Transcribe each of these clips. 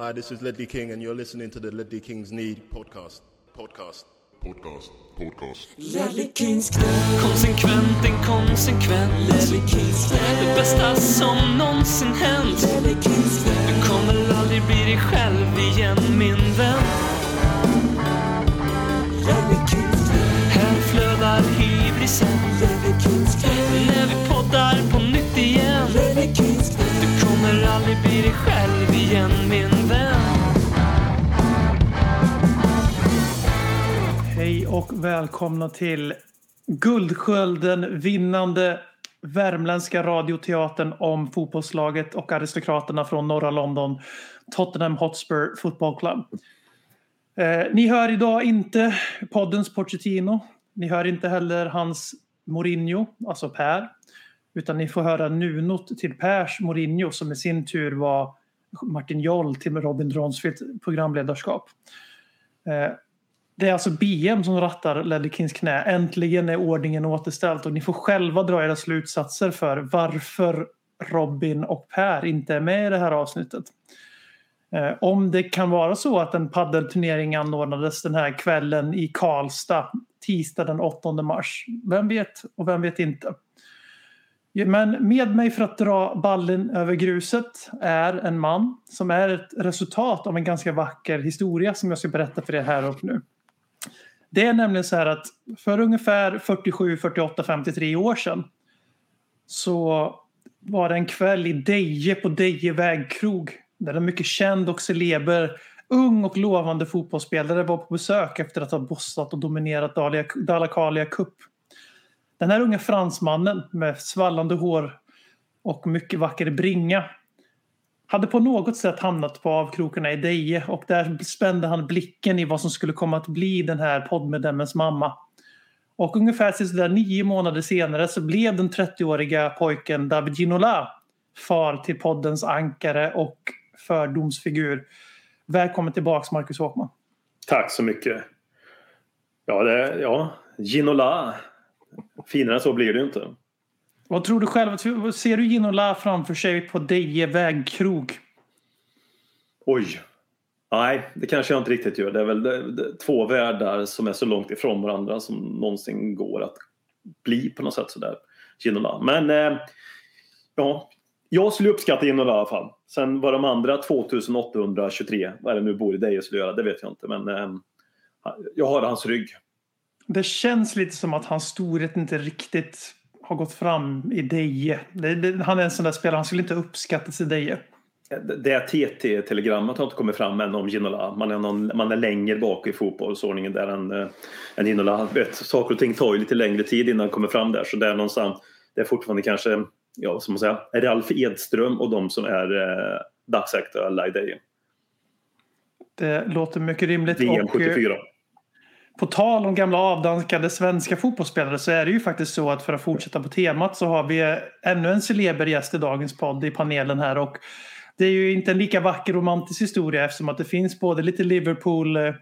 Hi, this is Ledley King, and you're listening to the Ledley Kings Need podcast. Podcast. Podcast. Podcast. Ledley Kings knä, Konsekvent, inkonsekvent. Ledley Kings knä, Det bästa som någonsin hänt. Ledley Kings knä, Du kommer aldrig bli dig själv igen min vän. Ledley Kings knä, Här flödar hybrisen. Ledley Kings knä, och välkomna till Guldskölden vinnande värmländska radioteatern om fotbollslaget och aristokraterna från norra London, Tottenham Hotspur Football Club. Eh, ni hör idag inte poddens Pochettino. Ni hör inte heller hans Mourinho, alltså Per. Utan ni får höra Nunot till Pers Mourinho som i sin tur var Martin Joll till Robin Dronsfield programledarskap. Eh, det är alltså BM som rattar Ledley Kings knä. Äntligen är ordningen återställd och ni får själva dra era slutsatser för varför Robin och Per inte är med i det här avsnittet. Eh, om det kan vara så att en paddelturnering anordnades den här kvällen i Karlstad tisdag den 8 mars. Vem vet och vem vet inte. Men med mig för att dra ballen över gruset är en man som är ett resultat av en ganska vacker historia som jag ska berätta för er här och nu. Det är nämligen så här att för ungefär 47, 48, 53 år sedan så var det en kväll i Deje på Deje vägkrog där en mycket känd och celeber ung och lovande fotbollsspelare var på besök efter att ha bossat och dominerat Dahlia- Cup. Den här unga fransmannen med svallande hår och mycket vacker bringa hade på något sätt hamnat på avkrokarna i Deje och där spände han blicken i vad som skulle komma att bli den här poddmedlemmens mamma. Och ungefär sådär nio månader senare så blev den 30-åriga pojken David Ginola far till poddens ankare och fördomsfigur. Välkommen tillbaks Marcus Håkman. Tack så mycket. Ja, det, ja. Ginola. Finare än så blir det ju inte. Vad tror du själv? Ser du Ginola framför sig på Deje vägkrog? Oj. Nej, det kanske jag inte riktigt gör. Det är väl det, det, två världar som är så långt ifrån varandra som någonsin går att bli på något sätt sådär. Ginola. Men eh, ja, jag skulle uppskatta Ginola i alla fall. Sen vad de andra 2823, vad är det nu bor i Deje skulle göra, det vet jag inte. Men eh, jag har hans rygg. Det känns lite som att hans storhet inte riktigt har gått fram i Deje. Det, det, han är en sån där spelare, han skulle inte uppskattas i Deje. Det TT-telegrammet har inte kommit fram än om Ginola. Man är, någon, man är längre bak i fotbollsordningen där än, äh, än Ginola. Vet, saker och ting tar ju lite längre tid innan det kommer fram där. Så det är någonstans, det är fortfarande kanske, ja som man säger, Ralf Edström och de som är äh, dagsaktuella i Deje. Det låter mycket rimligt. VM Och, eh, 74. På tal om gamla avdankade svenska fotbollsspelare så är det ju faktiskt så att för att fortsätta på temat så har vi ännu en celeber gäst i dagens podd i panelen här och det är ju inte en lika vacker romantisk historia eftersom att det finns både lite Liverpool eh,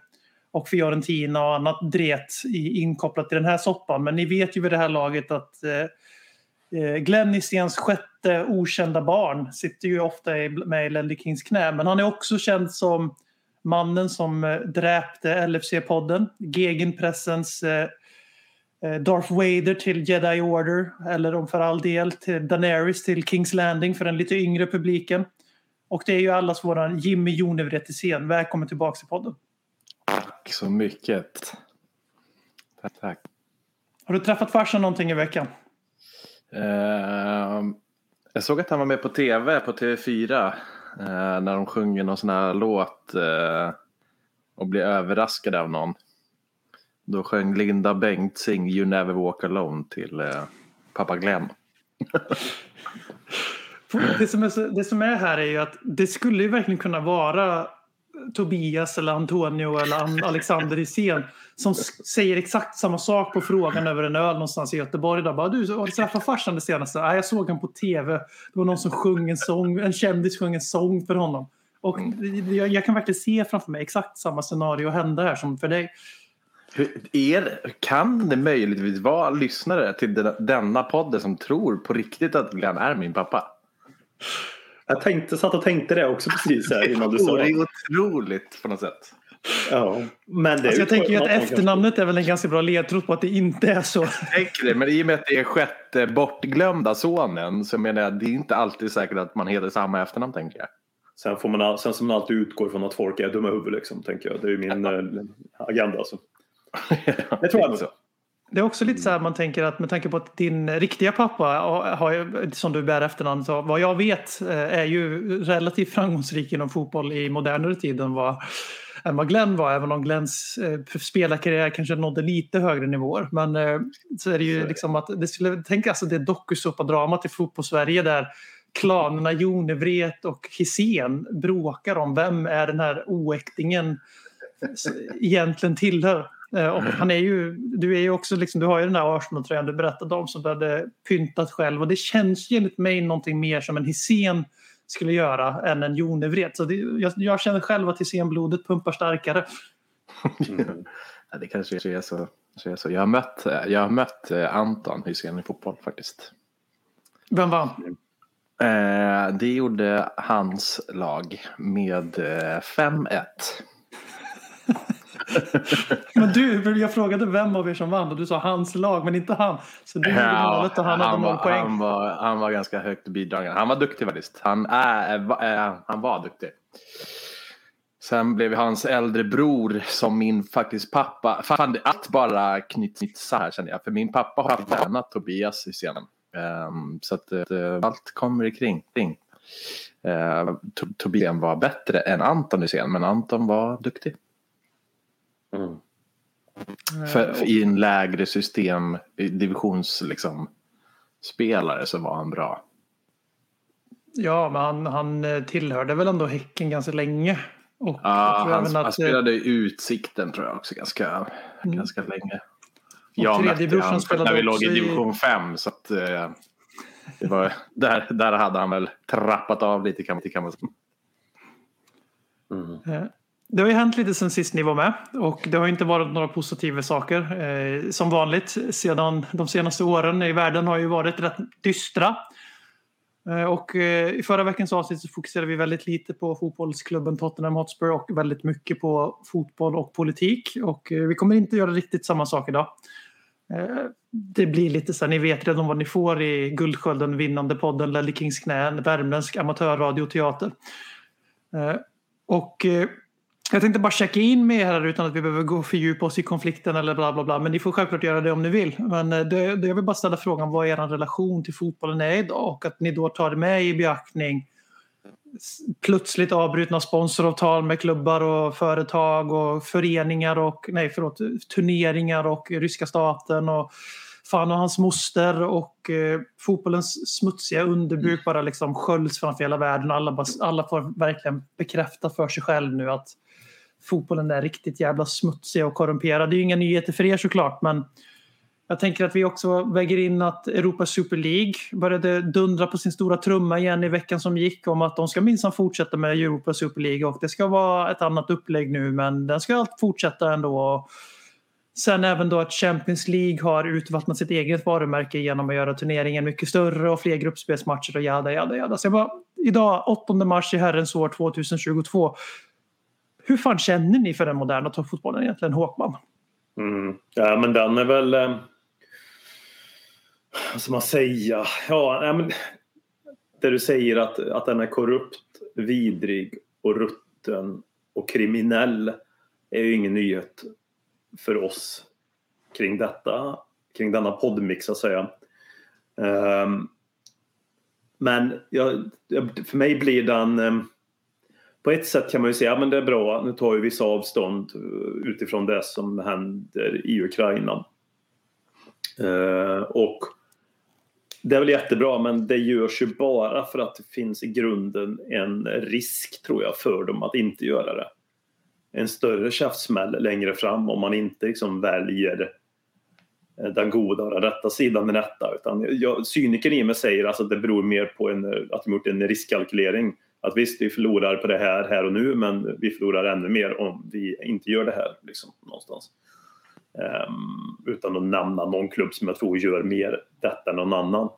och Fiorentina och annat dret inkopplat i den här soppan. Men ni vet ju vid det här laget att eh, eh, Glenn Hyséns sjätte okända barn sitter ju ofta med i Lendy Kings knä. Men han är också känd som mannen som eh, dräpte LFC-podden. Gegenpressens eh, eh, Darth Vader till Jedi Order. Eller om för all del till Daenerys till Kings Landing för den lite yngre publiken. Och det är ju allas våran Jimmy Jonevret scen. Välkommen tillbaka till podden. Tack så mycket. Tack, tack. Har du träffat farsan någonting i veckan? Eh, jag såg att han var med på tv på TV4 eh, när de sjunger någon sån här låt eh, och blir överraskade av någon. Då sjöng Linda Bengtzing You Never Walk Alone till eh, pappa Glenn. Det som, är, så- det som är här är ju att det skulle ju verkligen kunna vara Tobias eller Antonio eller An- Alexander Hisén som säger exakt samma sak på frågan över en öl någonstans i Göteborg. Där bara, du, har du träffat farsan det senaste? Nej, jag såg han på tv. Det var någon som sjöng en sång, en kändis sjöng en sång för honom. Och jag, jag kan verkligen se framför mig exakt samma scenario hända här som för dig. Hur, är, kan det möjligtvis vara lyssnare till den- denna podden som tror på riktigt att Glenn är min pappa? Jag tänkte, satt och tänkte det också precis här innan du Det sa vore det. ju otroligt på något sätt. Ja. Men det Alltså jag tänker ju att efternamnet är väl en ganska bra ledtråd på att det inte är så. Tänk det, men i och med att det är sjätte bortglömda sonen så menar jag det är inte alltid säkert att man heter samma efternamn tänker jag. Sen, får man, sen som man alltid utgår från att folk är dumma i huvudet liksom, tänker jag. Det är ju min eh, agenda. Alltså. Det tror jag. Så. Det är också lite så här man tänker att med tanke på att din riktiga pappa har som du bär efternamn så vad jag vet eh, är ju relativt framgångsrik inom fotboll i modernare tid än vad, än vad Glenn var. Även om Glenns eh, spelarkarriär kanske nådde lite högre nivåer. Men eh, så är det ju liksom att det skulle, tänk alltså det dokusåpadramat i fotboll-Sverige där klanerna Jonevret och Hisén bråkar om vem är den här oäktingen egentligen tillhör. Eh, Och han är ju, du är ju också liksom, du har ju den där Arsenal-tröjan du berättade om som du hade pyntat själv och det känns ju enligt mig någonting mer som en Hisén skulle göra än en Jonevret. Så det, jag, jag känner själv att Hisén-blodet pumpar starkare. Ja, det kanske är så. så, är så. Jag har mött, jag har mött eh, Anton Hysén i fotboll faktiskt. Vem vann? Eh, det gjorde hans lag med eh, 5-1. Men du, jag frågade vem av er som vann och du sa hans lag men inte han. Så du gjorde Ja, målet och han hade han, noll var, poäng. han, var, han var ganska högt bidragande. Han var duktig faktiskt. Han, är, eh, han var duktig. Sen blev hans äldre bror som min faktiskt pappa. Fan, allt bara knyts här känner jag. För min pappa har tränat Tobias i scenen. Ehm, så att eh, allt kommer kring. kring. Uh, Tobias var bättre än Anton i scenen. Men Anton var duktig. Mm. För, för I en lägre system, i divisions liksom, spelare så var han bra. Ja, men han, han eh, tillhörde väl ändå Häcken ganska länge. Och jag Ja, han, även han att, eh, spelade i Utsikten tror jag också ganska, ganska länge. Och mötte han spelade när vi låg i division 5. Så att, eh, det var, där, där hade han väl trappat av lite kan, kan man säga. Eh, det har ju hänt lite sen sist ni var med och det har inte varit några positiva saker. Eh, som vanligt sedan de senaste åren i världen har ju varit rätt dystra. Eh, och eh, i förra veckans avsnitt så fokuserade vi väldigt lite på fotbollsklubben Tottenham Hotspur och väldigt mycket på fotboll och politik. Och eh, vi kommer inte göra riktigt samma sak idag. Eh, Det blir lite så här, ni vet redan vad ni får i Guldskölden vinnande podden Lelle Kings knä, värmländsk amatörradioteater. och jag tänkte bara checka in med er här utan att vi behöver gå och fördjupa oss i konflikten eller bla bla bla. Men ni får självklart göra det om ni vill. Men eh, det, det jag vill bara ställa frågan vad er relation till fotbollen är idag och att ni då tar det med i beaktning plötsligt avbrutna sponsoravtal med klubbar och företag och föreningar och nej förlåt turneringar och ryska staten och fan och hans moster och eh, fotbollens smutsiga underbuk bara liksom sköljs framför hela världen. Alla, bara, alla får verkligen bekräfta för sig själv nu att fotbollen är riktigt jävla smutsig och korrumperad. Det är ju inga nyheter för er såklart men jag tänker att vi också väger in att Europa Super League började dundra på sin stora trumma igen i veckan som gick om att de ska minsann fortsätta med Europa Super League och det ska vara ett annat upplägg nu men den ska allt fortsätta ändå. Sen även då att Champions League har utvattnat sitt eget varumärke genom att göra turneringen mycket större och fler gruppspelsmatcher och jada jada jada. Så jag bara, idag 8 mars i herrens år 2022. Hur fan känner ni för den moderna toppfotbollen egentligen Håkman? Mm. Ja, men den är väl... Eh, vad ska man säga? Ja, nej, men, det du säger att, att den är korrupt, vidrig och rutten och kriminell är ju ingen nyhet för oss kring detta, kring denna poddmix så att säga. Um, men jag, för mig blir den... um, på ett sätt kan man ju säga att det är bra, nu tar ju vissa avstånd eh, utifrån det som händer i Ukraina. Eh, och det är väl jättebra men det görs ju bara för att det finns i grunden en risk tror jag för dem att inte göra det. En större käftsmäll längre fram om man inte liksom väljer eh, den goda och den rätta sidan med detta. Utan jag, cynikern i mig säger alltså att det beror mer på en, att de gjort en riskkalkylering. Att visst, vi förlorar på det här här och nu men vi förlorar ännu mer om vi inte gör det här. Liksom, någonstans. Um, utan att nämna någon klubb som jag tror gör mer detta än någon annan.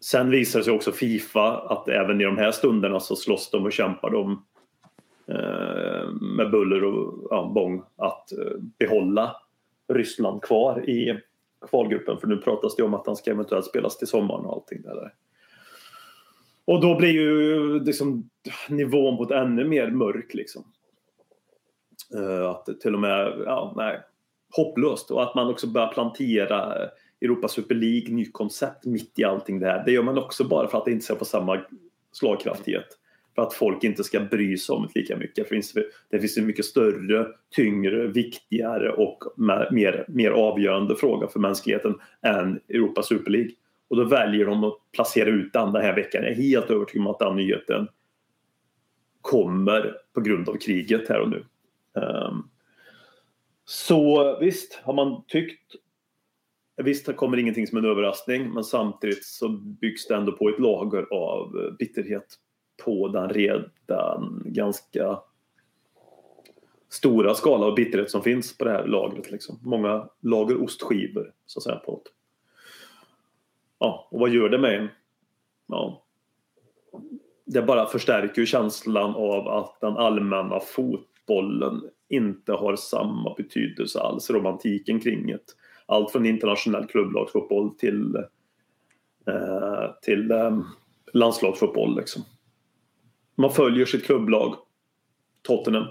Sen visar det sig också Fifa att även i de här stunderna så slåss de och kämpar de uh, med buller och ja, bång att uh, behålla Ryssland kvar i kvalgruppen. För nu pratas det om att han ska eventuellt spelas till sommaren och allting där. Och då blir ju liksom nivån på ett ännu mer mörk liksom. Eh, att det till och med, ja nej, hopplöst. Och att man också börjar plantera eh, Europa Super League, nytt koncept mitt i allting det här. Det gör man också bara för att det inte ska få samma slagkraftighet. För att folk inte ska bry sig om det lika mycket. För det finns, ju en mycket större, tyngre, viktigare och mer, mer avgörande fråga för mänskligheten än Europa Super League. Och då väljer de att placera ut den den här veckan. Jag är helt övertygad om att den nyheten kommer på grund av kriget här och nu. Um, så visst, har man tyckt Visst det kommer ingenting som en överraskning men samtidigt så byggs det ändå på ett lager av eh, bitterhet på den redan ganska stora skala av bitterhet som finns på det här lagret. Liksom. Många lager ostskivor så att säga. På ett. Ja, och vad gör det med en? Ja, det bara förstärker känslan av att den allmänna fotbollen inte har samma betydelse alls, romantiken kring det. Allt från internationell klubblagsfotboll till, eh, till eh, landslagsfotboll. Liksom. Man följer sitt klubblag, Tottenham.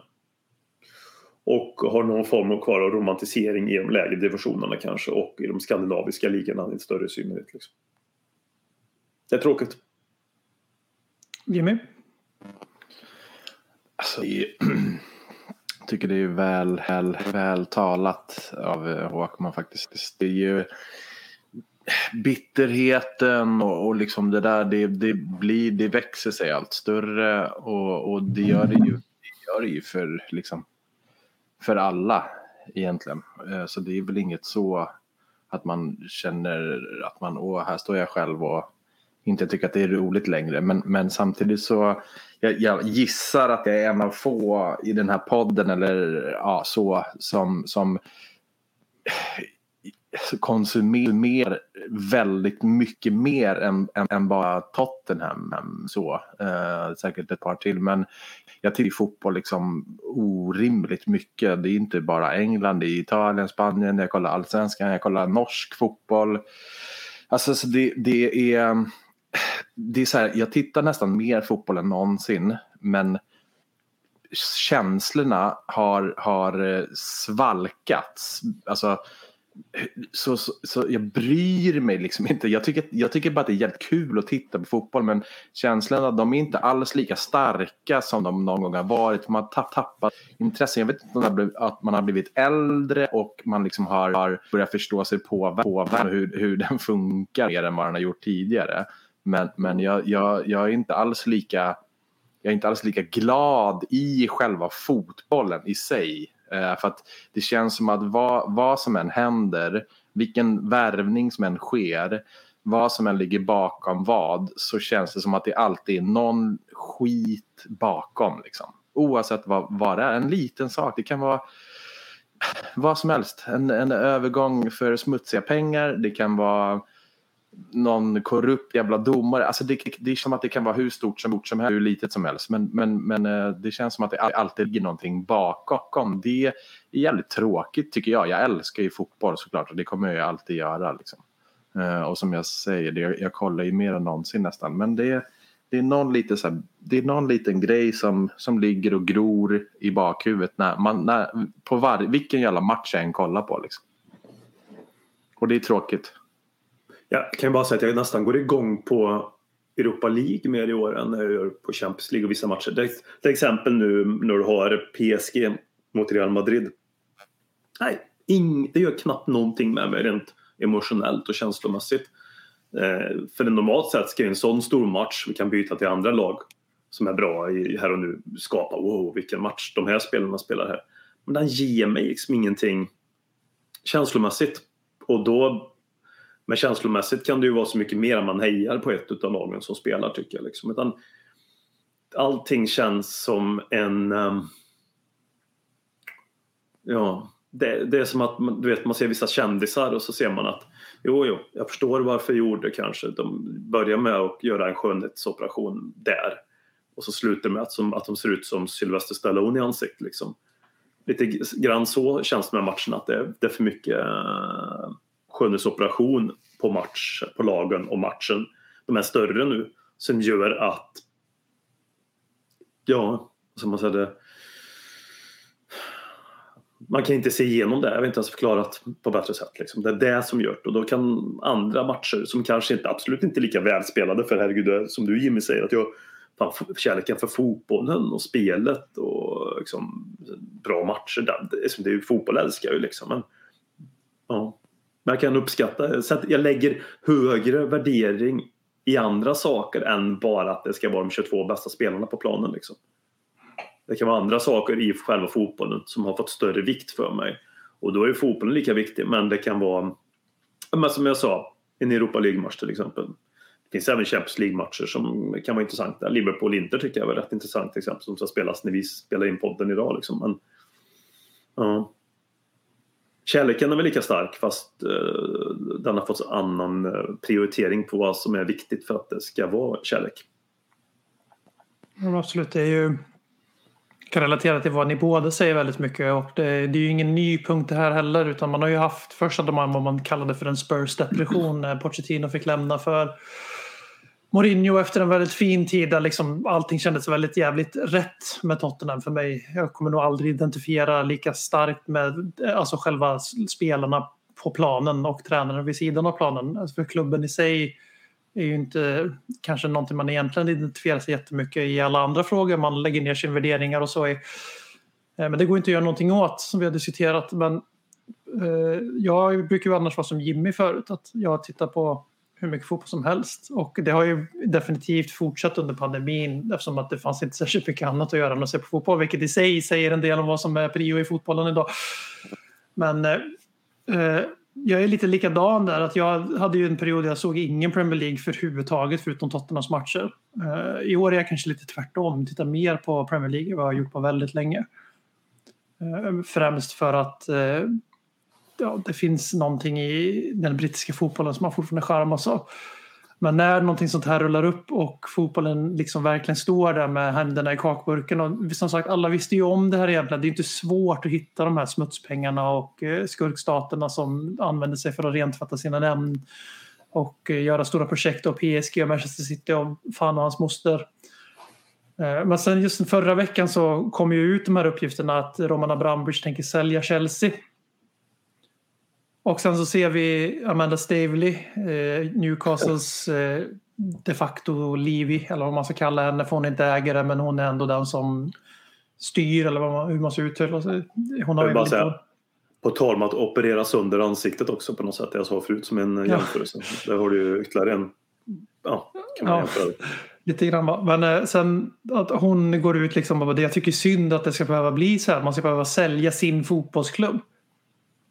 Och har någon form av kvar av romantisering i de lägre divisionerna kanske och i de skandinaviska ligorna i större synnerhet. Liksom. Det är tråkigt. Jimmy? Alltså, jag tycker det är väl, väl, väl talat av Håkman faktiskt. Det är ju bitterheten och, och liksom det där, det, det, blir, det växer sig allt större och, och det gör det ju, det gör det ju för, liksom, för alla egentligen. Eh, så det är väl inget så att man känner att man, åh, här står jag själv och inte tycker att det är roligt längre. Men, men samtidigt så, jag, jag gissar att jag är en av få i den här podden eller ja, så som, som konsumerar väldigt mycket mer än, än, än bara Tottenham. Så, eh, säkert ett par till. Men jag tycker fotboll liksom orimligt mycket. Det är inte bara England, det är Italien, Spanien, jag kollar allsvenskan, jag kollar norsk fotboll. Alltså så det, det är... Det är så här, jag tittar nästan mer fotboll än någonsin. Men känslorna har, har eh, svalkats. Alltså så, så, så, jag bryr mig liksom inte. Jag tycker, jag tycker bara att det är jävligt kul att titta på fotboll men känslan att de är inte alls lika starka som de någon gång har varit. Man har tappat intressen. Jag vet inte om det blivit, att man har blivit äldre och man liksom har, har börjat förstå sig på, på hur, hur den funkar mer än vad den har gjort tidigare. Men, men jag, jag, jag är inte alls lika jag är inte alls lika glad i själva fotbollen i sig Eh, för att det känns som att vad, vad som än händer, vilken värvning som än sker, vad som än ligger bakom vad, så känns det som att det alltid är någon skit bakom. Liksom. Oavsett vad, vad det är. En liten sak, det kan vara vad som helst. En, en övergång för smutsiga pengar, det kan vara någon korrupt jävla domare. Alltså det, det är som att det kan vara hur stort som, som helst, hur litet som helst. Men, men, men eh, det känns som att det alltid ligger någonting bakom. Det är jävligt tråkigt tycker jag. Jag älskar ju fotboll såklart och det kommer jag alltid göra. Liksom. Eh, och som jag säger, det, jag kollar ju mer än någonsin nästan. Men det, det, är, någon lite så här, det är någon liten grej som, som ligger och gror i bakhuvudet när man, när, på var, vilken jävla match jag än kollar på. Liksom. Och det är tråkigt. Jag kan bara säga att jag nästan går igång på Europa League mer i år än när jag gör på Champions League och vissa matcher. Till exempel nu när du har PSG mot Real Madrid. Nej, ing, det gör knappt någonting med mig rent emotionellt och känslomässigt. Eh, för normalt sett ska en sån stor match, vi kan byta till andra lag som är bra i, här och nu, skapa wow vilken match de här spelarna spelar här. Men den ger mig liksom ingenting känslomässigt. Och då men känslomässigt kan det ju vara så mycket mer än man hejar på ett av lagen som spelar tycker jag. Liksom. Utan allting känns som en... Um, ja, det, det, är som att man, du vet, man ser vissa kändisar och så ser man att Jo, jo, jag förstår varför gjorde kanske. De börjar med att göra en skönhetsoperation där. Och så slutar med att, som, att de ser ut som Sylvester Stallone i ansiktet. Liksom. Lite grann så känns det med matchen att det är, det är för mycket uh, skönhetsoperation på, match, på lagen och matchen. De är större nu som gör att ja, som man säger det man kan inte se igenom det. Jag vet inte ens förklarat på bättre sätt. Liksom. Det är det som gör det. Och då kan andra matcher som kanske inte, absolut inte är lika välspelade för herregud, som du Jimmy säger, att jag fan, kärleken för fotbollen och spelet och liksom, bra matcher. Det, det, är ju, fotboll älskar jag ju liksom. Men, ja men jag kan uppskatta, så jag lägger högre värdering i andra saker än bara att det ska vara de 22 bästa spelarna på planen. Liksom. Det kan vara andra saker i själva fotbollen som har fått större vikt för mig. Och då är fotbollen lika viktig men det kan vara, men som jag sa, en Europa League-match till exempel. Det finns även Champions League-matcher som kan vara intressanta. Liverpool-Inter tycker jag var rätt intressant till exempel som ska spelas när vi spelar in podden idag. Liksom. Men, ja. Kärleken är väl lika stark fast uh, den har fått annan eh, prioritering på vad som är viktigt för att det ska vara kärlek. Ja, absolut, det är ju kan relatera till vad ni båda säger väldigt mycket och det, det är ju ingen ny punkt det här heller utan man har ju haft först hade man vad man kallade för en Spurs-depression när Pochettino fick lämna för Mourinho efter en väldigt fin tid där liksom allting kändes väldigt jävligt rätt med Tottenham för mig. Jag kommer nog aldrig identifiera lika starkt med alltså själva spelarna på planen och tränaren vid sidan av planen. Alltså för klubben i sig är ju inte kanske någonting man egentligen identifierar sig jättemycket i alla andra frågor. Man lägger ner sina värderingar och så. Är, eh, men det går inte att göra någonting åt som vi har diskuterat. Men eh, jag brukar ju annars vara som Jimmy förut. Att jag tittar på hur mycket fotboll som helst. Och det har ju definitivt fortsatt under pandemin eftersom att det fanns inte särskilt mycket annat att göra än att se på fotboll. Vilket i sig säger en del om vad som är prio i fotbollen idag. Men eh, eh, jag är lite likadan där. Att jag hade ju en period där jag såg ingen Premier League för huvudtaget förutom Tottenhams matcher. Eh, I år är jag kanske lite tvärtom. Tittar mer på Premier League än vad jag har gjort på väldigt länge. Eh, främst för att eh, ja, det finns någonting i den brittiska fotbollen som har fortfarande charm och så. Men när någonting sånt här rullar upp och fotbollen liksom verkligen står där med händerna i kakburken. Och som sagt, alla visste ju om det här egentligen. Det är inte svårt att hitta de här smutspengarna och eh, skurkstaterna som använder sig för att rentvätta sina namn och eh, göra stora projekt och PSG och Manchester City och fan och hans moster. Eh, men sen just förra veckan så kom ju ut de här uppgifterna att Roman Abramovich tänker sälja Chelsea och sen så ser vi Amanda Stavely, eh, Newcastles eh, de facto Livy, eller vad man ska kalla henne, för hon är inte ägare men hon är ändå den som styr eller vad man, hur man uttala sig. Hon har Jag bara säga, på tal om att operera sönder ansiktet också på något sätt, jag sa förut som en ja. jämförelse. Där har du ju ytterligare en, ja, kan man ja. jämföra. Lite grann va. Men eh, sen att hon går ut liksom och det jag tycker synd att det ska behöva bli så här. Man ska behöva sälja sin fotbollsklubb.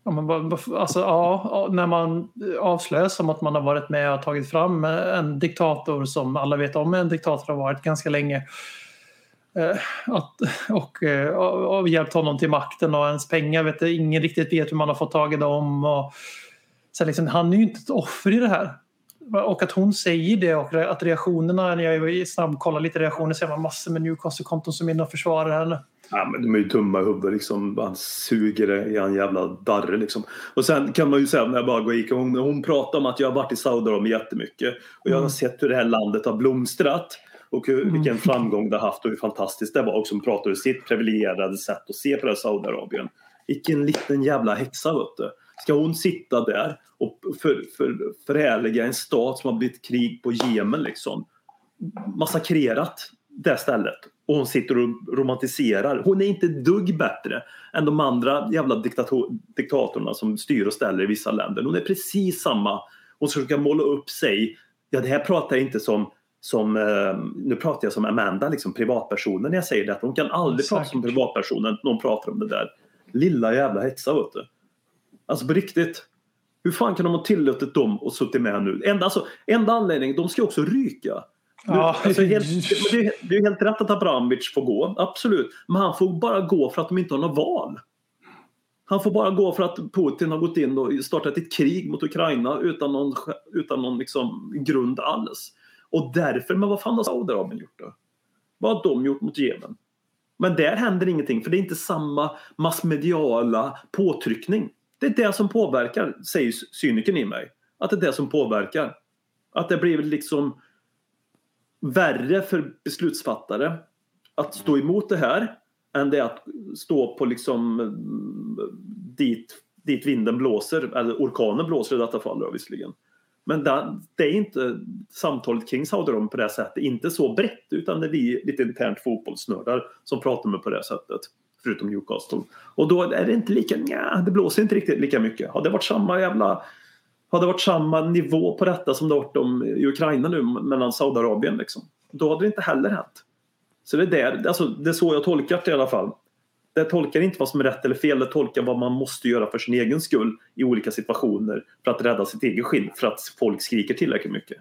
Ja, men, alltså, ja, när man avslöjas som att man har varit med och tagit fram en diktator som alla vet om en diktator har varit ganska länge. Eh, att, och, eh, och, och hjälpt honom till makten och ens pengar vet du, ingen riktigt vet hur man har fått tag i dem. Och, så liksom, han är ju inte ett offer i det här. Och att hon säger det och att reaktionerna, när jag snabbkollar lite reaktioner ser man massor med Newcastle-konton som är inne och försvarar henne. Ja, men de är ju dumma i huvudet liksom. Han suger det i en jävla darre liksom. Och sen kan man ju säga när jag bara går gick, hon, hon pratar om att jag har varit i Saudiarabien jättemycket. Och jag har mm. sett hur det här landet har blomstrat. Och hur, mm. vilken framgång det har haft och hur fantastiskt det var. Och som pratar ur sitt privilegierade sätt att se på det här Saudiarabien. Vilken liten jävla häxa vet du. Ska hon sitta där och för, för, förhärliga en stat som har blivit krig på Jemen liksom. Massakrerat det stället och hon sitter och romantiserar. Hon är inte dugg bättre än de andra jävla diktator diktatorerna som styr och ställer i vissa länder. Hon är precis samma. Hon försöker måla upp sig. Ja, det här pratar jag inte som som, eh, nu pratar jag som Amanda, liksom privatpersonen när jag säger det. Hon kan aldrig Säkert. prata som privatpersonen när hon pratar om det där. Lilla jävla häxa vet du. Alltså på riktigt. Hur fan kan de ha tillåtit dem att suttit med nu? Enda, alltså, enda anledningen, de ska också ryka. Ja. Alltså, helt, det, är, det är helt rätt att Abramovic får gå, absolut. Men han får bara gå för att de inte har något val. Han får bara gå för att Putin har gått in och startat ett krig mot Ukraina utan någon, utan någon liksom grund alls. Och därför, men vad fan har Saudiarabien gjort då? Vad har de gjort mot Jemen? Men där händer ingenting för det är inte samma massmediala påtryckning. Det är det som påverkar, säger cynikern i mig. Att det är det som påverkar. Att det blir liksom värre för beslutsfattare att stå emot det här än det är att stå på liksom eh, dit, dit vinden blåser, eller orkanen blåser i detta fall då, visserligen. Men det, är inte samtalet kring Saudiarabien på det sättet, inte så brett utan det är vi lite internt fotbollsnördar som pratar med på det sättet. Förutom Newcastle. Och då är det inte lika, nja, det blåser inte riktigt lika mycket. Har det varit samma jävla hade det varit samma nivå på detta som det har varit om i Ukraina nu mellan Saudiarabien liksom. Då hade det inte heller hänt. Så det är, där, alltså, det är så jag tolkar det i alla fall. Det tolkar inte vad som är rätt eller fel, det tolkar vad man måste göra för sin egen skull i olika situationer för att rädda sitt eget skinn för att folk skriker tillräckligt mycket.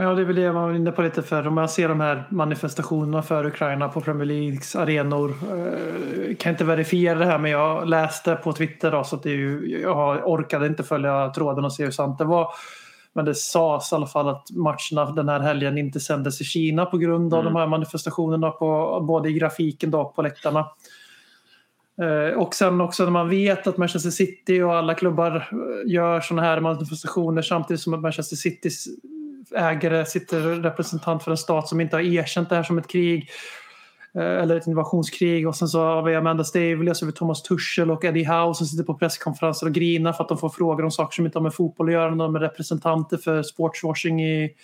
Ja, det är väl det man var inne på lite för. Om man ser de här manifestationerna för Ukraina på Premier Leagues arenor. Eh, kan inte verifiera det här men jag läste på Twitter då, så att det är ju, jag orkade inte följa tråden och se hur sant det var. Men det sades i alla fall att matcherna den här helgen inte sändes i Kina på grund av Mm. de här manifestationerna på, både i grafiken då på läktarna. Eh, Och sen också när man vet att Manchester City och alla klubbar eh, gör sådana här manifestationer samtidigt som att Manchester Citys ägare sitter representant för en stat som inte har erkänt det här som ett krig eh, eller ett invasionskrig och sen så har vi Amanda Stavely och så vi Thomas Tuchel och Eddie Howe som sitter på presskonferenser och grinar för att de får frågor om saker som inte har med fotboll att göra. De är representanter för sportswashing i,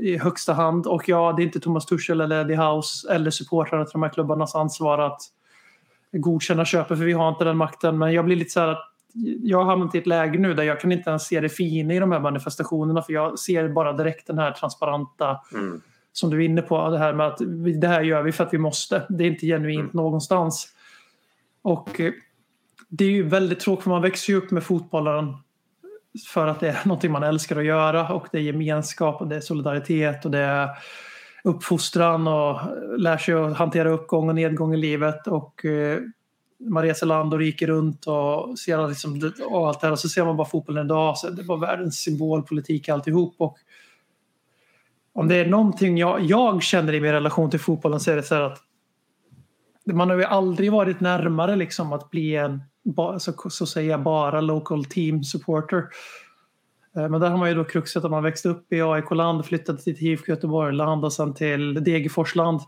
i högsta hand och ja, det är inte Thomas Tuchel eller Eddie House eller supportrarna till de här klubbarnas ansvar att godkänna köpet för vi har inte den makten. Men jag blir lite så här att jag har hamnat i ett läge nu där jag kan inte ens se det fina i de här manifestationerna för jag ser bara direkt den här transparenta som du är inne på, det här med att det här gör vi för att vi måste. Det är inte genuint någonstans. Och eh, det är ju väldigt tråkigt för man växer ju upp med fotbollen för att det är någonting man älskar att göra och det är gemenskap och det är solidaritet och det är uppfostran och lär sig att hantera uppgång och nedgång i livet och eh, man reser land och rike runt och ser liksom, det- och allt det här och så ser man bara fotbollen idag så det var världens symbolpolitik alltihop och om det är någonting jag, jag känner i min relation till fotbollen så är det så här att man har ju aldrig varit närmare liksom att bli en så, så att säga bara local team supporter. Eh, men där har man ju då kruxet att man växte upp i AIK-land, flyttade till IFK Göteborg-land och sen till Degerfors-land.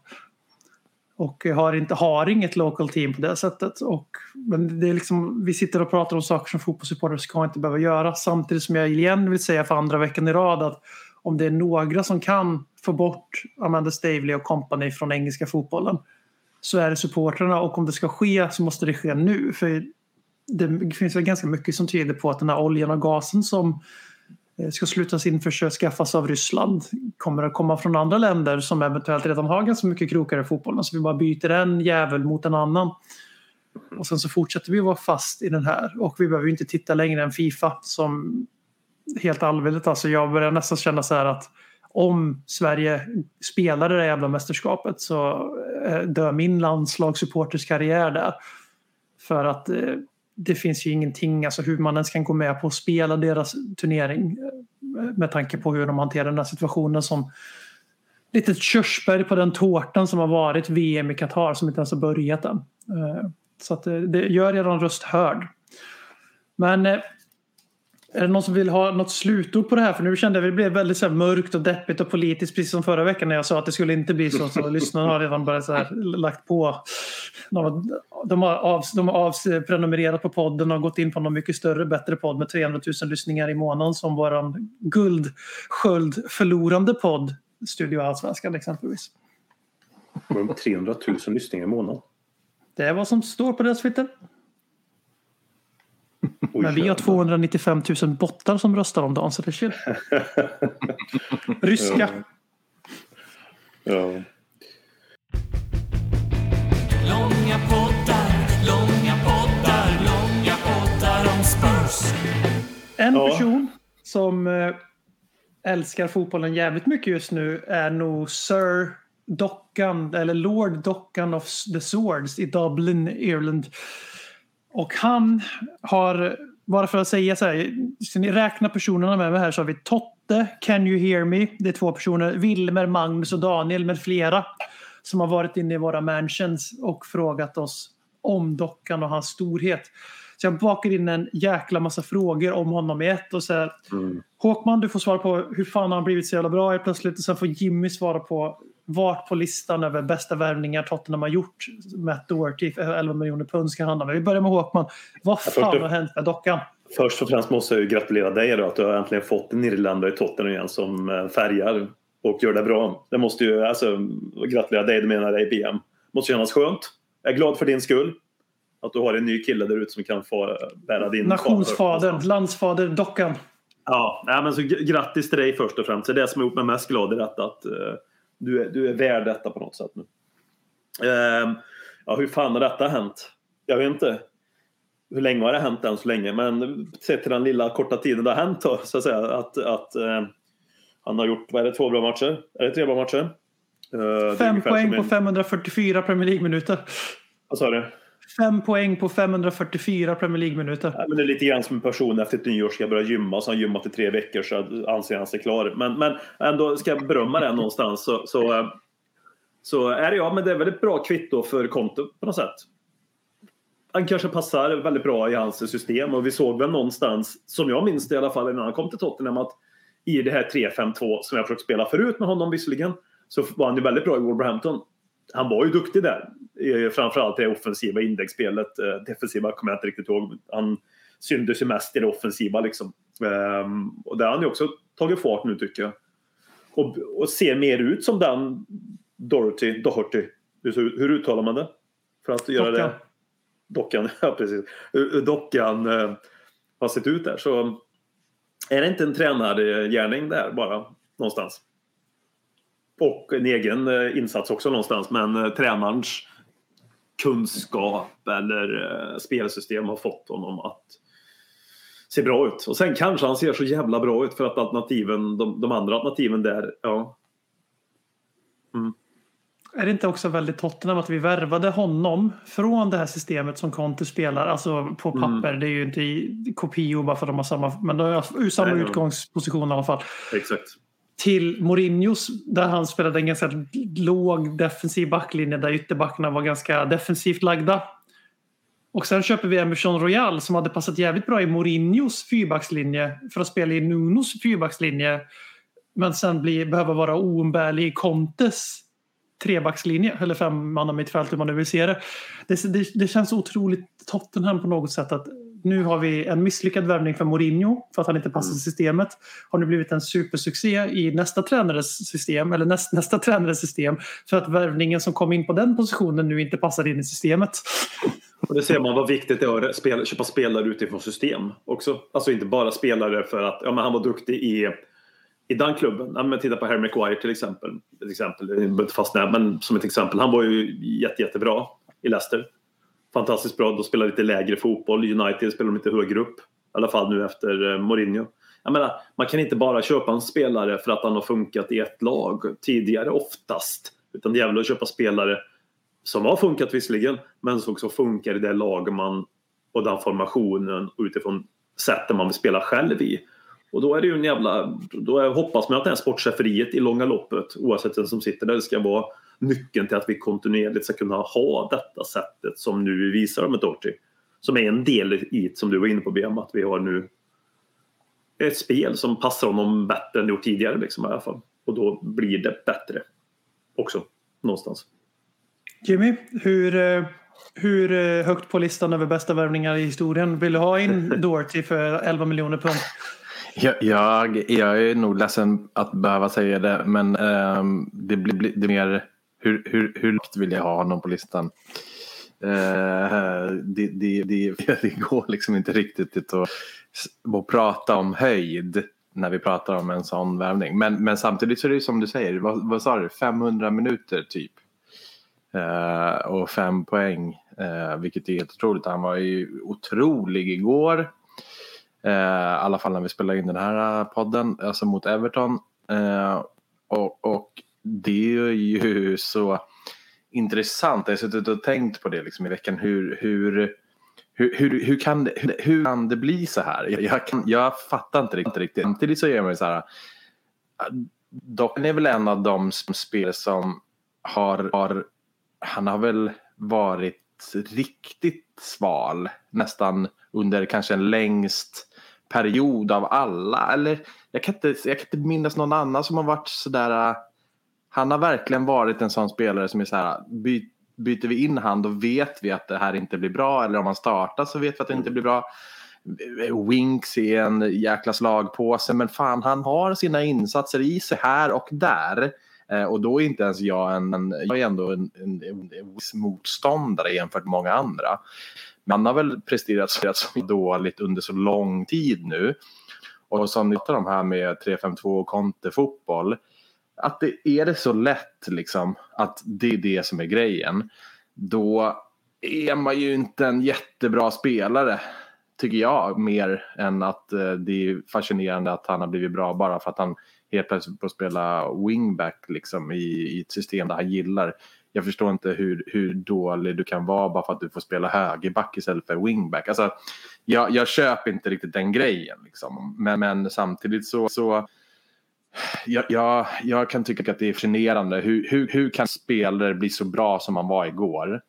Och har, inte, har inget local team på det sättet. Och, men det är liksom, vi sitter och pratar om saker som fotbollssupportrar ska inte behöva göra. Samtidigt som jag igen vill säga för andra veckan i rad att om det är några som kan få bort Amanda Stavely och company från engelska fotbollen så är det supportrarna och om det ska ske så måste det ske nu. För det finns väl ganska mycket som tyder på att den här oljan och gasen som Eh, ska slutas in för att skaffas av Ryssland kommer att komma från andra länder som eventuellt redan har ganska mycket krokar i fotbollen. Så vi bara byter en jävel mot en annan. Och sen så fortsätter vi vara fast i den här. Och vi behöver ju inte titta längre än Fifa som helt allvarligt. Alltså jag börjar nästan känna så här att om Sverige spelar det där jävla mästerskapet så eh, dör min landslagssupporters karriär där. För att eh, det finns ju ingenting, alltså hur man ens kan gå med på att spela deras turnering eh, med tanke på hur de hanterar den här situationen som litet körsbär på den tårtan som har varit VM i Qatar som inte ens har börjat än. Eh, så att eh, det gör redan röst hörd. Men är det någon som vill ha något slutord på det här? För nu kände jag att det blev väldigt så mörkt och deppigt och politiskt precis som förra veckan när jag sa att det skulle inte bli så. Så lyssnarna har redan börjat så här, lagt på. De har, de har, av, de har avprenumererat på podden och gått in på någon mycket större, bättre podd med 300 000 lyssningar i månaden som våran guldsköld förlorande podd Studio Allsvenskan exempelvis. Men 300 000 lyssningar i månaden. Det är vad som står på deras Twitter. Oj, Men vi har jävlar. 295 000 bottar som röstar om dagen så det är chill. Ryska. Ja. Långa poddar, långa poddar, långa poddar om Spurs. En Ja. person som eh, älskar fotbollen jävligt mycket just nu är nog Sir Dockan, eller Lord Dockan of the Swords i Dublin, Irland. Och han har, bara för att säga så här, ska ni räkna personerna med mig här så har vi Totte, Can You Hear Me, det är två personer, Wilmer, Magnus och Daniel med flera som har varit inne i våra mansions och frågat oss om dockan och hans storhet. Så jag bakar in en jäkla massa frågor om honom i ett och så här, Håkman du får svara på hur fan har han blivit så jävla bra helt plötsligt? Och sen får Jimmy svara på vart på listan över bästa värvningar Tottenham har gjort Matt Doherty för 11 miljoner pund ska handla med. Vi börjar med Håkman. Vad först fan och- har hänt med dockan? Först och främst måste jag ju gratulera dig då att du har äntligen fått en irländare i Tottenham igen som eh, färgar och gör det bra. Det måste ju, alltså, gratulera dig, du menar dig BM. Måste kännas skönt. Jag är glad för din skull. Att du har en ny kille där ute som kan få eh, bära din Nationsfadern, landsfader, dockan. Ja, nej, men så grattis till dig först och främst. Det är det som har gjort mig mest glad i detta. Att, eh, du, är, du är värd detta på något sätt nu. Ehm, ja, hur fan har detta hänt? Jag vet inte. Hur länge har det hänt än så länge? Men sett till den lilla korta tiden det har hänt då, så att säga. Att, att eh, han har gjort, vad är det, två bra matcher? Är det tre bra matcher? Eh, Fem poäng på en- 544 Premier League-minuter. Vad sa du? Fem poäng på 544 Premier League-minuter. Ja, men det är lite grann som en person efter ett nyår ska börja gymma så har han gymmat i tre veckor så anser han sig klar. Men, men ändå ska jag berömma det någonstans så, så, så är det ja, men det är väl ett bra kvitto för konto på något sätt. Han kanske passar väldigt bra i hans system och vi såg väl någonstans, som jag minns det i alla fall innan han kom till Tottenham, att i det här 3-5-2 som jag försökt spela förut med honom visserligen, så var han ju väldigt bra i Wolverhampton. Han var ju duktig där. Eh, Framförallt det offensiva indexspelet. Eh, Defensiva kommer jag inte riktigt ihåg. Han syntes ju mest i det offensiva liksom. Ehm, och där har han ju också tagit fart nu tycker jag. Och, och ser mer ut som den Dorothy, Doherty. Hur, hur uttalar man det? För att göra Dockan. det. Dockan, ja precis. Dockan eh, har sett ut där. Så är det inte en tränargärning där bara någonstans? Och en egen eh, insats också någonstans. Men eh, tränarens kunskap eller eh, spelsystem har fått honom att se bra ut. Och sen kanske han ser så jävla bra ut för att alternativen, de, de andra alternativen där, ja. Är det inte också väldigt Tottenham att vi värvade honom från det här systemet som Conte spelar, alltså på Mm. papper, det är ju inte i kopior bara för att de har samma, men de har samma Nej, utgångsposition i alla fall. Exakt. Till Mourinhos, där han spelade en ganska låg defensiv backlinje där ytterbackarna var ganska defensivt lagda. Och sen köper vi Emerson Royal som hade passat jävligt bra i Mourinhos fyrbackslinje för att spela i Nunos fyrbackslinje. Men sen bli, behöva vara oumbärlig i Contes trebackslinje eller femmannamittfält, hur man nu vill se det. Det, det. det känns otroligt Tottenham på något sätt att nu har vi en misslyckad värvning för Mourinho för att han inte passar i systemet. Har nu blivit en supersuccé i nästa tränares system eller näst, nästa tränares system för att värvningen som kom in på den positionen nu inte passar in i systemet. Och det ser man vad viktigt det är att spela, köpa spelare utifrån system också. Alltså inte bara spelare för att ja, men han var duktig i, i den klubben. Ja, men titta på Harry Maguire till exempel. Ett exempel, fastna, men som ett exempel. Han var ju jätte, jättebra i Leicester. Fantastiskt bra. De spelar lite lägre fotboll. United spelar de lite högre upp. I alla fall nu efter eh, Mourinho. Jag menar, man kan inte bara köpa en spelare för att han har funkat i ett lag tidigare oftast. Utan det gäller att köpa spelare som har funkat visserligen, men som också funkar i det lag man och den formationen och utifrån sättet man vill spela själv i. Och då är det ju en jävla... Då hoppas man att det här sportcheferiet i långa loppet, oavsett vem som sitter där, det ska vara nyckeln till att vi kontinuerligt ska kunna ha detta sättet som nu vi visar med Doherty. Som är en del i, som du var inne på BM, att vi har nu ett spel som passar honom bättre än det gjort tidigare liksom, i alla fall. Och då blir det bättre också, någonstans. Jimmy, hur, eh, hur eh, högt på listan över bästa värvningar i historien vill du ha in Doherty för 11 miljoner pund? Jag, jag, jag är nog ledsen att behöva säga det men ehm, det blir blir- det mer hur, hur, hur lågt vill jag ha honom på listan? Uh, det, det, det, det går liksom inte riktigt att, att prata om höjd när vi pratar om en sån värvning. Men, men samtidigt så är det ju som du säger, vad, vad sa du, 500 minuter typ. Uh, och fem poäng, uh, vilket är helt otroligt. Han var ju otrolig igår. Eh, I alla fall när vi spelade in den här podden, alltså mot Everton. Och, och det är ju så intressant. Jag har suttit och tänkt på det liksom i veckan. Hur, hur, hur, hur, hur, kan, det, hur, hur kan det bli så här? Jag, jag, kan, jag fattar inte riktigt. riktigt. Samtidigt så gör man så här. Dockan är väl en av de spel som har, har han har väl varit riktigt sval nästan under kanske en längst period av alla. Eller jag kan inte, jag kan inte minnas någon annan som har varit sådär. Han har verkligen varit en sån spelare som är så här. By, byter vi in han då vet vi att det här inte blir bra. Eller om han startar så vet vi att det inte blir bra. Winks är en jäkla slagpåse men fan han har sina insatser i sig här och där. Eh, och då är inte ens jag en, en jag är ändå en, en, en, motståndare jämfört med många andra. Men han har väl presterat så dåligt under så lång tid nu. Och som ni pratar om här med 3-5-2 och kontefotboll. Att det är det så lätt liksom att det är det som är grejen. Då är man ju inte en jättebra spelare tycker jag mer än att eh, det är fascinerande att han har blivit bra bara för att han helt plötsligt får spela wingback liksom i, i ett system där han gillar. Jag förstår inte hur, hur dålig du kan vara bara för att du får spela högerback istället för wingback. Alltså, jag, jag köper inte riktigt den grejen. Liksom. Men, men samtidigt så, så jag, jag, jag, kan tycka att det är fascinerande. Hur, hur, hur kan spelare bli så bra som man var igår?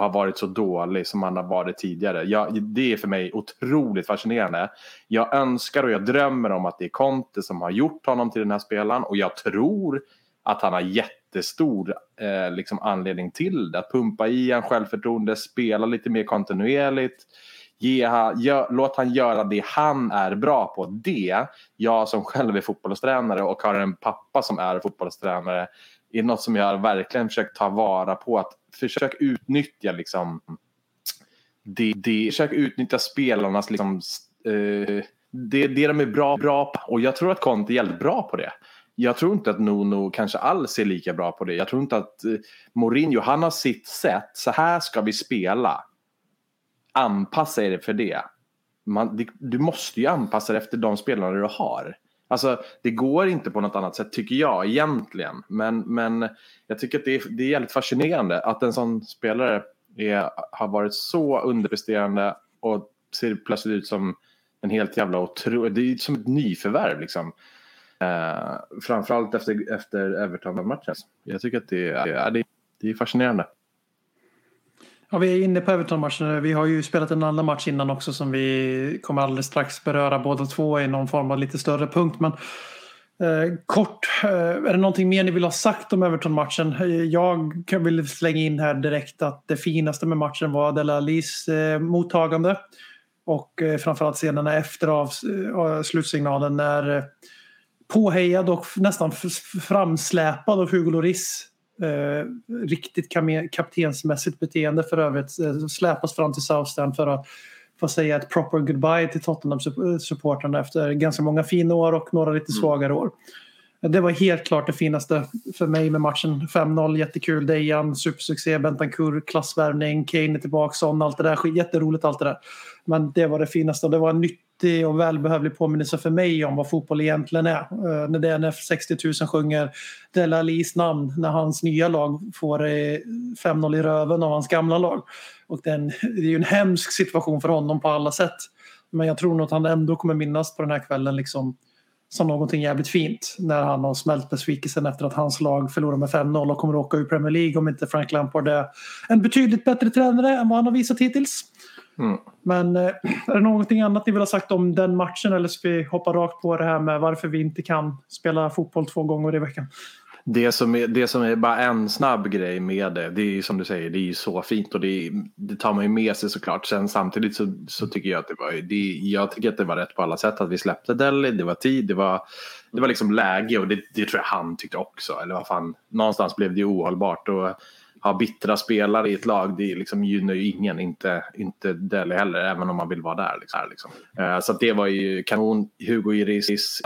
har varit så dålig som han har varit tidigare. Jag, det är för mig otroligt fascinerande. Jag önskar och jag drömmer om att det är Conte som har gjort honom till den här spelaren och jag tror att han har jättestor eh, liksom anledning till det. Att pumpa i en självförtroende, spela lite mer kontinuerligt. Ge, gör, låt han göra det han är bra på. Det, jag som själv är fotbollstränare och har en pappa som är fotbollstränare, är något som jag verkligen försökt ta vara på. Att försök utnyttja liksom det, det, försök utnyttja spelarnas liksom, eh, det, det de är bra, bra på. Och jag tror att Conte är jävligt bra på det. Jag tror inte att Nuno kanske alls är lika bra på det. Jag tror inte att eh, Mourinho, han har sitt sätt. Så här ska vi spela. Anpassa er för det. Man, det, du måste ju anpassa dig efter de spelarna du har. Alltså, det går inte på något annat sätt tycker jag egentligen. Men, men jag tycker att det är, det är jävligt fascinerande att en sån spelare är, har varit så underpresterande och ser plötsligt ut som en helt jävla otrolig... Det är som ett nyförvärv liksom. Eh, framförallt efter, efter Everton-matchen. Jag tycker att det är, det, det är fascinerande. Ja, vi är inne på Everton-matchen. Vi har ju spelat en annan match innan också som vi kommer alldeles strax beröra båda två i någon form av lite större punkt. Men eh, kort, eh, är det någonting mer ni vill ha sagt om Everton-matchen? Jag vill slänga in här direkt att det finaste med matchen var Adela Alis eh, mottagande. Och eh, framförallt scenerna efter av, eh, slutsignalen när eh, påhejad och nästan framsläpad av Hugo Lloris Eh, riktigt kaptensmässigt beteende för övrigt. Eh, släpas fram till Southstand för att få säga ett proper goodbye till Tottenham-supportrarna efter ganska många fina år och några lite mm. svagare år. Det var helt klart det finaste för mig med matchen. 5-0, jättekul. Dejan, supersuccé. Bentancur, klassvärvning. Kane är tillbaka. Son, allt det där. Jätteroligt allt det där. Men det var det finaste. Det var en nyttig och välbehövlig påminnelse för mig om vad fotboll egentligen är. Uh, när DNF 60 000 sjunger Dela Lis namn när hans nya lag får eh, 5-0 i röven av hans gamla lag. Och det är, en, det är ju en hemsk situation för honom på alla sätt. Men jag tror nog att han ändå kommer minnas på den här kvällen liksom som någonting jävligt fint när han har smält besvikelsen efter att hans lag förlorar med 5-0 och kommer att åka ur Premier League om inte Frank Lampard är en betydligt bättre tränare än vad han har visat hittills. Mm. Men eh, är det någonting annat ni vill ha sagt om den matchen eller ska vi hoppa rakt på det här med varför vi inte kan spela fotboll två gånger i veckan? Det som, är, det som är bara en snabb grej med det, det är ju som du säger, det är ju så fint och det, det tar man ju med sig såklart. Sen samtidigt så, så tycker jag att det var, det, jag tycker att det var rätt på alla sätt att vi släppte Delhi, det var tid, det var, det var liksom läge och det, det tror jag han tyckte också. Eller vad fan, någonstans blev det ju ohållbart. Och, ha bittra spelare i ett lag, det liksom gynnar ju ingen, inte, inte Delhi heller, även om man vill vara där. Liksom. liksom. Uh, så det var ju kanon. Hugo Iris,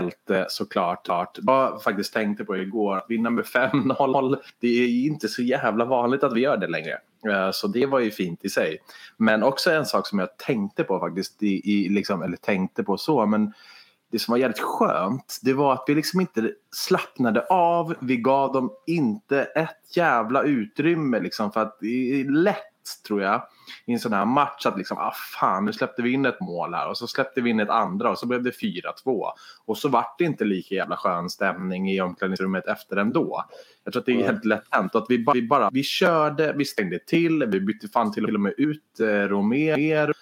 såklart. Klart. Jag faktiskt tänkte på igår, att vinna med 5-0, det är inte så jävla vanligt att vi gör det längre. Uh, så det var ju fint i sig. Men också en sak som jag tänkte på faktiskt, i, i liksom, eller tänkte på så, men det som var jävligt skönt, det var att vi liksom inte slappnade av. Vi gav dem inte ett jävla utrymme liksom för att det är lätt tror jag i en sån här match att liksom, ah fan nu släppte vi in ett mål här och så släppte vi in ett andra och så blev det 4-2. Och så vart det inte lika jävla skön stämning i omklädningsrummet efter ändå. Jag tror att det är helt lätt hänt att vi bara, vi bara, vi körde, vi stängde till, vi bytte fan till och med ut eh, Romer.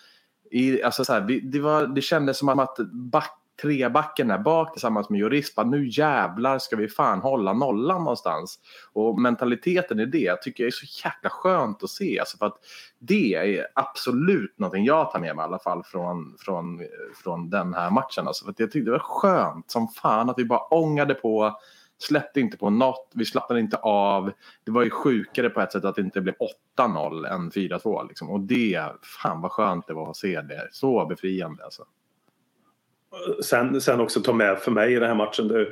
I, alltså så här, vi, det, var, det kändes som att back trebacken där bak tillsammans med Jorispa. Nu jävlar ska vi fan hålla nollan någonstans. Och mentaliteten i det tycker jag är så jäkla skönt att se. Alltså för att det är absolut någonting jag tar med mig i alla fall från, från, från den här matchen. Alltså för att jag tyckte det var skönt som fan att vi bara ångade på släppte inte på något, vi slappnade inte av. Det var ju sjukare på ett sätt att det inte blev 8-0 än 4-2. Liksom. Och det, fan vad skönt det var att se det. Så befriande alltså sen, sen också ta med för mig i den här matchen. Det,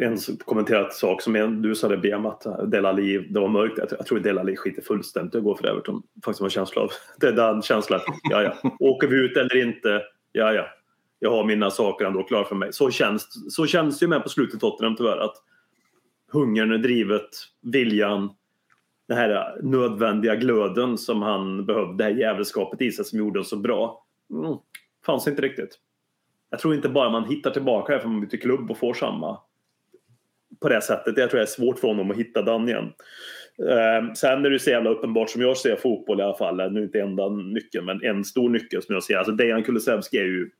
en kommenterad sak som en, du sa det att Delali, det var mörkt. Jag, jag tror Delali skiter fullständigt i att gå för Everton. Faktiskt har en känsla av. Det är den känslan. Ja, ja. Åker vi ut eller inte? Ja, ja. Jag har mina saker ändå klara för mig. Så känns, så känns det ju med på slutet Tottenham tyvärr. Att hungern, drivet, viljan, den här nödvändiga glöden som han behövde, det här jävelskapet i sig som gjorde honom så bra. Mm, fanns inte riktigt jag tror inte bara man hittar tillbaka det för man byter klubb och får samma på det sättet. Jag tror det är svårt för honom att hitta den igen. Eh, sen är det så jävla uppenbart som jag ser fotboll i alla fall, nu inte enda nyckeln, men en stor nyckel som jag ser. Alltså Dejan Kulusevski är ju,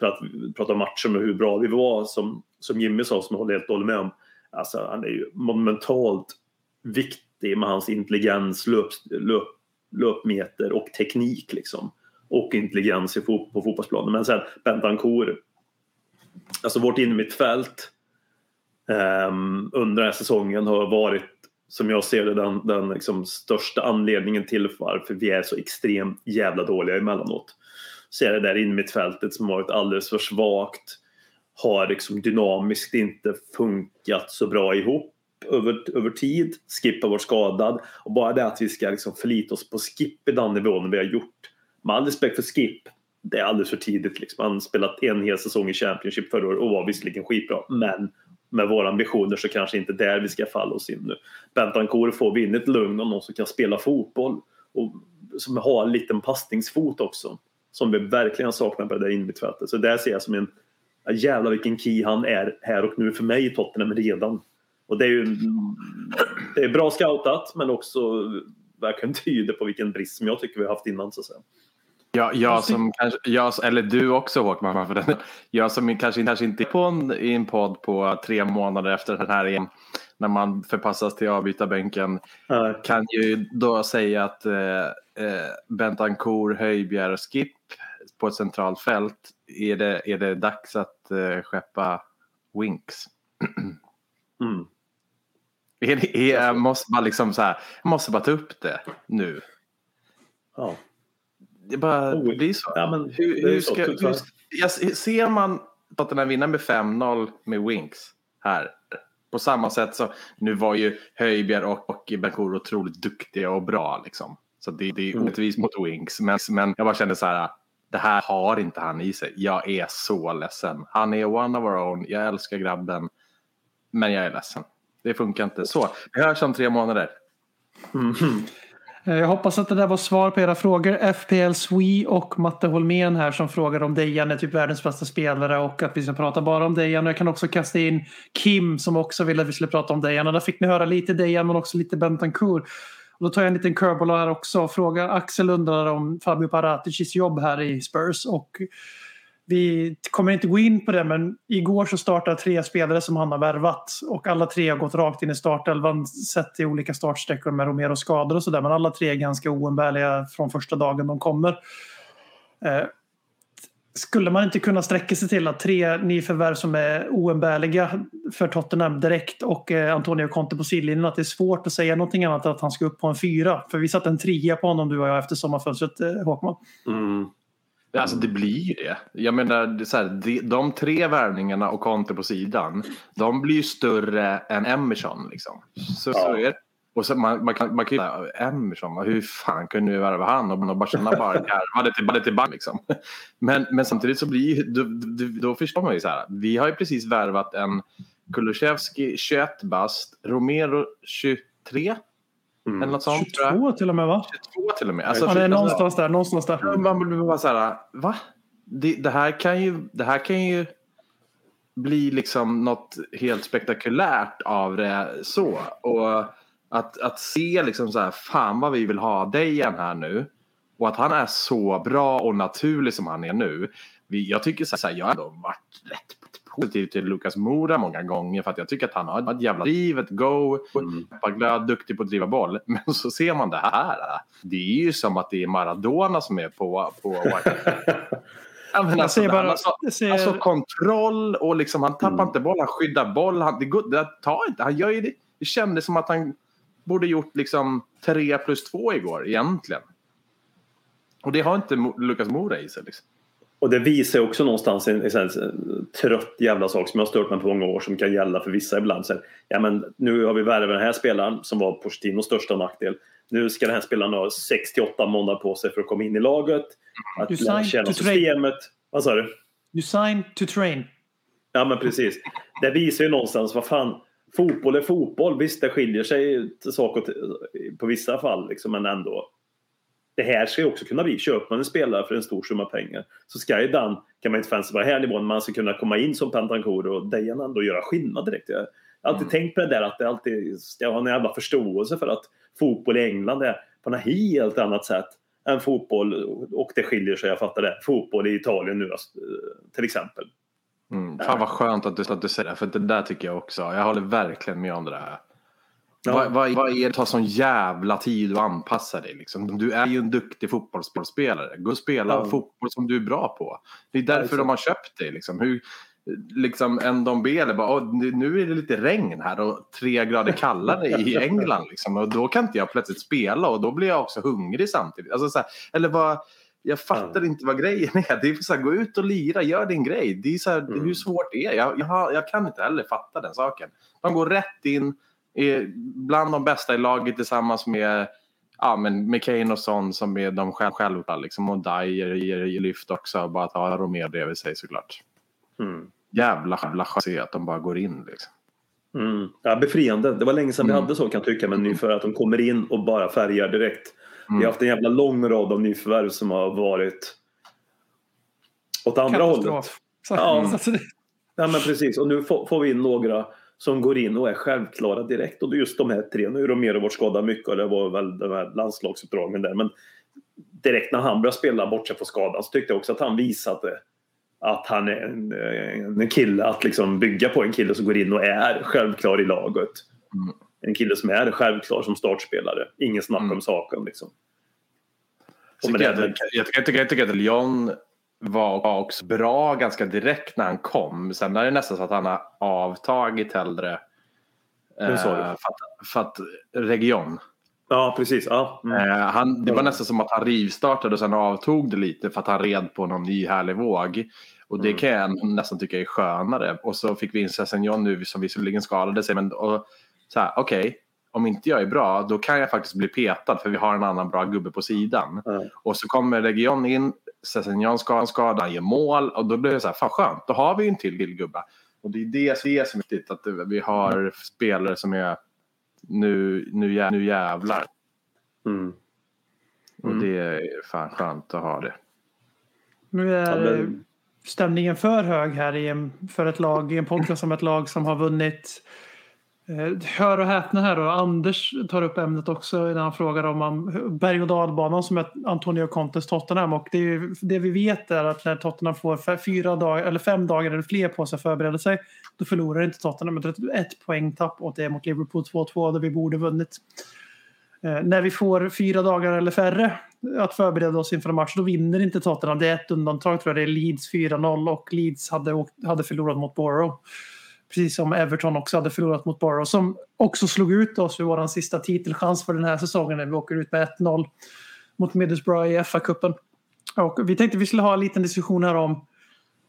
för att prata om matchen och hur bra vi var, som, som Jimmy sa, som jag håller helt och med om. Alltså han är ju monumentalt viktig med hans intelligens, löp, löp, löpmeter och teknik liksom och intelligens på fotbollsplanen. Men sen Bentancourt, alltså vårt innermittfält um, under den här säsongen har varit som jag ser det den, den liksom största anledningen till varför vi är så extremt jävla dåliga emellanåt. Så är det där innermittfältet som har varit alldeles för svagt har liksom dynamiskt inte funkat så bra ihop över, över tid. Skip har varit skadad och bara det att vi ska liksom förlita oss på Skip i den nivån vi har gjort med all respekt för Skip, det är alldeles för tidigt. Liksom. Han spelat en hel säsong i Championship förra året och var visserligen skitbra, men med våra ambitioner så kanske inte där vi ska falla oss in nu. Bentancourt får vi in ett lugn och någon som kan spela fotboll och som har en liten passningsfot också. Som vi verkligen saknar på det där innermittfältet. Så där ser jag som en jävla vilken key han är här och nu för mig i Tottenham redan. Och det är ju det är bra scoutat men också verkligen tyder på vilken brist som jag tycker vi har haft innan så att säga. Ja, jag som kanske, jag, eller du också Håkman, för den. jag som kanske, kanske inte är på en, i en podd på tre månader efter den här igen, när man förpassas till avbytarbänken, Nej. kan ju då säga att eh, eh Bentancourt, Höjbjerg och Skip på ett centralt fält, är det, är det dags att eh, skeppa Winks? Mm. Är är, jag måste bara liksom så här, måste bara ta upp det nu. Ja. Det bara oh, blir så. Ja, men hur, hur ska, hur, jag, ser man Tottenham vinna med 5-0 med Winks här på samma sätt så nu var ju Höjbjerg och, och Benkour otroligt duktiga och bra liksom. Så det, det är mm. orättvist mot Winks. Men, men jag bara kände så här, det här har inte han i sig. Jag är så ledsen. Han är one of our own. Jag älskar grabben. Men jag är ledsen. Det funkar inte. Så, vi hörs om tre månader. Mm. Eh, jag hoppas att det där var svar på era frågor. FPL Swe och Matte Holmén här som frågar om Dejan är typ världens bästa spelare och att vi ska prata bara om Dejan. Jag kan också kasta in Kim som också ville att vi skulle prata om Dejan. Och där fick ni höra lite Dejan men också lite Bentancur. Och då tar jag en liten curveball här också. och frågar. Axel undrar om Fabio Paraticis jobb här i Spurs. Och vi kommer inte gå in på det, men igår så startade tre spelare som han har värvat. Och alla tre har gått rakt in i startelvan, sett i olika startsträckor med Romero skador och sådär. Men alla tre är ganska oumbärliga från första dagen de kommer. Eh, skulle man inte kunna sträcka sig till att tre nyförvärv som är oumbärliga för Tottenham direkt och eh, Antonio Conte på sidlinjen att det är svårt att säga någonting annat än att han ska upp på en fyra. För vi satte en trea på honom du och jag efter sommarfönstret, eh, Håkman. Mm. Alltså det blir ju det. Jag menar, det så här, de, de tre värvningarna och Conte på sidan, de blir ju större än Emerson. Liksom. Så, ja. så är Och så man, man kan man kan ju säga, Emerson, hur fan kunde vi värva han? Och, och Barcelona bara garvade till, till bank liksom. Men, men samtidigt så blir då, då förstår man ju så här. Vi har ju precis värvat en Kulusevski 21 bast, Romero 23. Mm. Eller något sånt tror jag. 22 till och med va? 22 till och med. Alltså, Ja, det är alltså- någonstans där. Någonstans där. Man blir bara så här, va? Det, det, här kan ju, det här kan ju bli liksom något helt spektakulärt av det så. Och att, att se liksom så här, fan vad vi vill ha dig igen här nu. Och att han är så bra och naturlig som han är nu. Vi, jag tycker så här, jag har ändå varit rätt positiv till Lukas Mora många gånger för att jag tycker att han har ett jävla driv, ett go, mm. glöd, duktig på att driva boll. Men så ser man det här. Det är ju som att det är Maradona som är på, på Ja, men alltså, ser bara- alltså, ser- alltså kontroll och liksom han tappar inte boll, han skyddar boll. Han, det, går, det tar inte, han gör ju det. Det kändes som att han borde gjort liksom 3 plus 2 igår egentligen. Och det har inte Lukas Mora i sig. Liksom. Och det visar också någonstans en, en, en trött jävla sak som jag har stört mig på många år som kan gälla för vissa ibland. Så här, ja, men nu har vi värvat den här spelaren som var Pochettinos största nackdel. Nu ska den här spelaren ha 68 månader på sig för att komma in i laget. Att You lära känna systemet. Vad sa du? You sign to train. Ja men precis. Det visar ju någonstans vad fan. Fotboll är fotboll. Visst det skiljer sig till sak och till- på vissa fall liksom, men ändå. Det här ska ju också kunna bli. Köper man en spelare för en stor summa pengar så ska ju den, kan man inte fanns vara här nivån, man ska kunna komma in som Pentancur och Dejan ändå göra skillnad direkt. Jag har alltid tänkt på det där att det alltid ska ha en jävla förståelse för att fotboll i England är på något helt annat sätt än fotboll och det skiljer sig, jag fattar det. Fotboll i Italien nu alltså, till exempel. Mm. Fan vad skönt att du, att du säger det, för det där tycker jag också. Jag håller verkligen med om det där. Ja. Vad, vad, vad är det tar sån jävla tid att anpassa dig? Liksom? Du är ju en duktig fotbollsspelare. Gå och spela Ja. fotboll som du är bra på. Det är därför exakt. de har köpt dig. Liksom. Hur, liksom en Dombele bara, "Åh, nu- är det lite regn här och tre grader kallare i England. Liksom. Och då kan inte jag plötsligt spela och då blir jag också hungrig samtidigt. Alltså, så här, eller vad, jag fattar inte vad grejen är. Det är så här, gå ut och lira, gör din grej. Det är så här, Mm. Hur svårt det är. Jag, jag, jag kan inte heller fatta den saken. De går rätt in, är bland de bästa i laget tillsammans med Ja, men Kane och Son som är de själv, själva. Liksom, och Dyer ger lyft också. Bara att ha Romero bredvid sig såklart. Mm. Jävla jävla att se att de bara går in. Liksom. Mm. Ja, befriande. Det var länge sedan Mm. vi hade så kan jag tycka med nyförvärv. Att de kommer in och bara färgar direkt. Mm. Vi har haft en jävla lång rad av nyförvärv som har varit åt andra hållet. Katastrof. Ja. det, Ja, men precis. Och nu får, får vi in några som går in och är självklara direkt. Och det är just de här tre. Nu är Romero varit skadad mycket och det var väl de här landslagsuppdragen där. Men direkt när han började spela, bortsett från skadan, så tyckte jag också att han visade att han är en, en kille att liksom bygga på. En kille som går in och är självklar i laget. Mm. En kille som är självklar som startspelare. Ingen snack om Mm. saken liksom. Så jag, tycker, jag, tycker, jag tycker att Lyon var, också bra ganska direkt när han kom. Sen är det nästan så att han har avtagit hellre. Eh, för, att, för att Region. Ja, precis. Ja. Mm. Eh, han, det var nästan som att han rivstartade och sen avtog det lite för att han red på någon ny härlig våg. Och det Mm. kan jag nästan tycka är skönare. Och så fick vi in Sessignon nu som visserligen skadade sig. Men och, så här, okej, om inte jag är bra då kan jag faktiskt bli petad för vi har en annan bra gubbe på sidan. Ja. Och så kommer Region in, Sessignon skadad, skadad, han gör mål och då blir det så här, fan skönt, då har vi en till, gubbe. Och det är det, som är viktigt, att vi har spelare som är nu, nu, jä- nu jävlar. Mm. Och det är fan skönt att ha det. nu är stämningen för hög här i en, för ett lag, i en podcast som ett lag som har vunnit. Eh, hör och häpna här då. Anders tar upp ämnet också när han frågar om man, berg och dalbanan som är Antonio Contes Tottenham. Och det, är, ju- det vi vet är att när Tottenham får fyra dagar, eller fem dagar eller fler på sig att förbereda sig. Då förlorar inte Tottenham med ett, ett poängtapp och det är mot Liverpool 2-2 där vi borde vunnit. Eh, när vi får fyra dagar eller färre att förbereda oss inför en match, då vinner inte Tottenham. Det är ett undantag tror jag. Det är Leeds 4-0 och Leeds hade, hade förlorat mot Borough. Precis som Everton också hade förlorat mot Borough. Som också slog ut oss vid vår sista titelchans för den här säsongen när vi åker ut med 1-0 mot Middlesbrough i FA-cupen. Och vi tänkte vi skulle ha en liten diskussion här om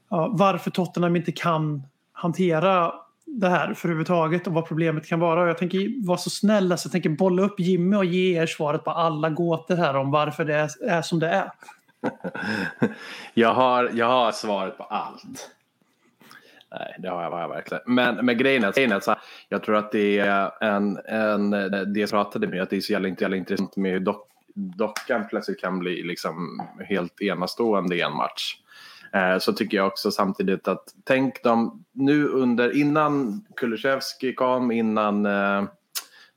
ja, varför Tottenham inte kan hantera det här för överhuvudtaget och vad problemet kan vara. Jag tänker vara så snäll, alltså, jag tänker bolla upp Jimmy och ge er svaret på alla gåtor här om varför det är, är som det är. jag, har, jag har svaret på allt. Nej, det har jag, har jag verkligen. Men, men grejen är, grejen är så här, jag tror att det är en, en det jag pratade med, att det är så jävla, jävla intressant med hur dock, dockan plötsligt kan bli liksom helt enastående i en match. Eh, så tycker jag också samtidigt att tänk dem nu under innan Kulusevski kom, innan eh,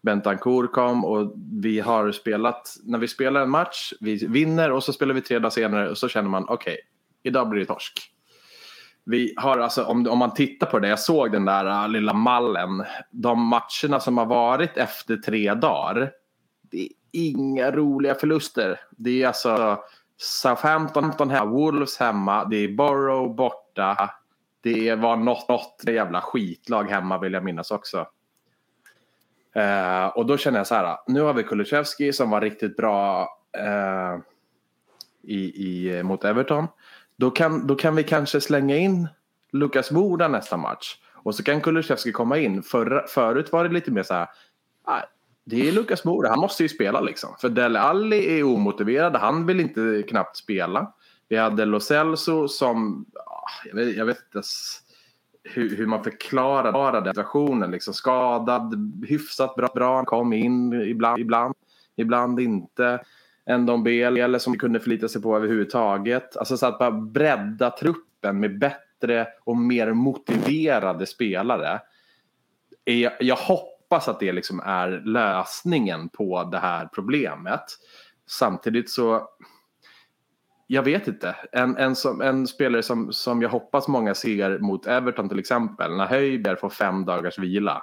Bentancourt kom och vi har spelat, när vi spelar en match, vi vinner och så spelar vi tre dagar senare och så känner man okej, okay, idag blir det torsk. Vi har alltså, om, om man tittar på det, jag såg den där uh, lilla mallen. De matcherna som har varit efter tre dagar. Det är inga roliga förluster. Det är alltså Southampton hemma, Wolves hemma, det är Borough borta. Det var något, något jävla skitlag hemma vill jag minnas också. Uh, och då känner jag så här, nu har vi Kulusevski som var riktigt bra uh, i, i, mot Everton. Då kan, då kan vi kanske slänga in Lukas Moura nästa match. Och så kan Kulusevski komma in. Förra, förut var det lite mer så här, ah, det är Lukas Moura, han måste ju spela liksom. För Dele Alli är omotiverad, han vill inte knappt spela. Vi hade Lo Celso som, ah, jag vet, jag vet inte hur, hur man förklarar den situationen. Liksom skadad, hyfsat bra, bra, kom in ibland, ibland, ibland inte. Ndombele eller som kunde förlita sig på överhuvudtaget. Alltså så att bara bredda truppen med bättre och mer motiverade spelare. Jag hoppas att det liksom är lösningen på det här problemet. Samtidigt så jag vet inte. En, en, som, en spelare som, som jag hoppas många ser mot Everton till exempel. När Höjberg får fem dagars vila.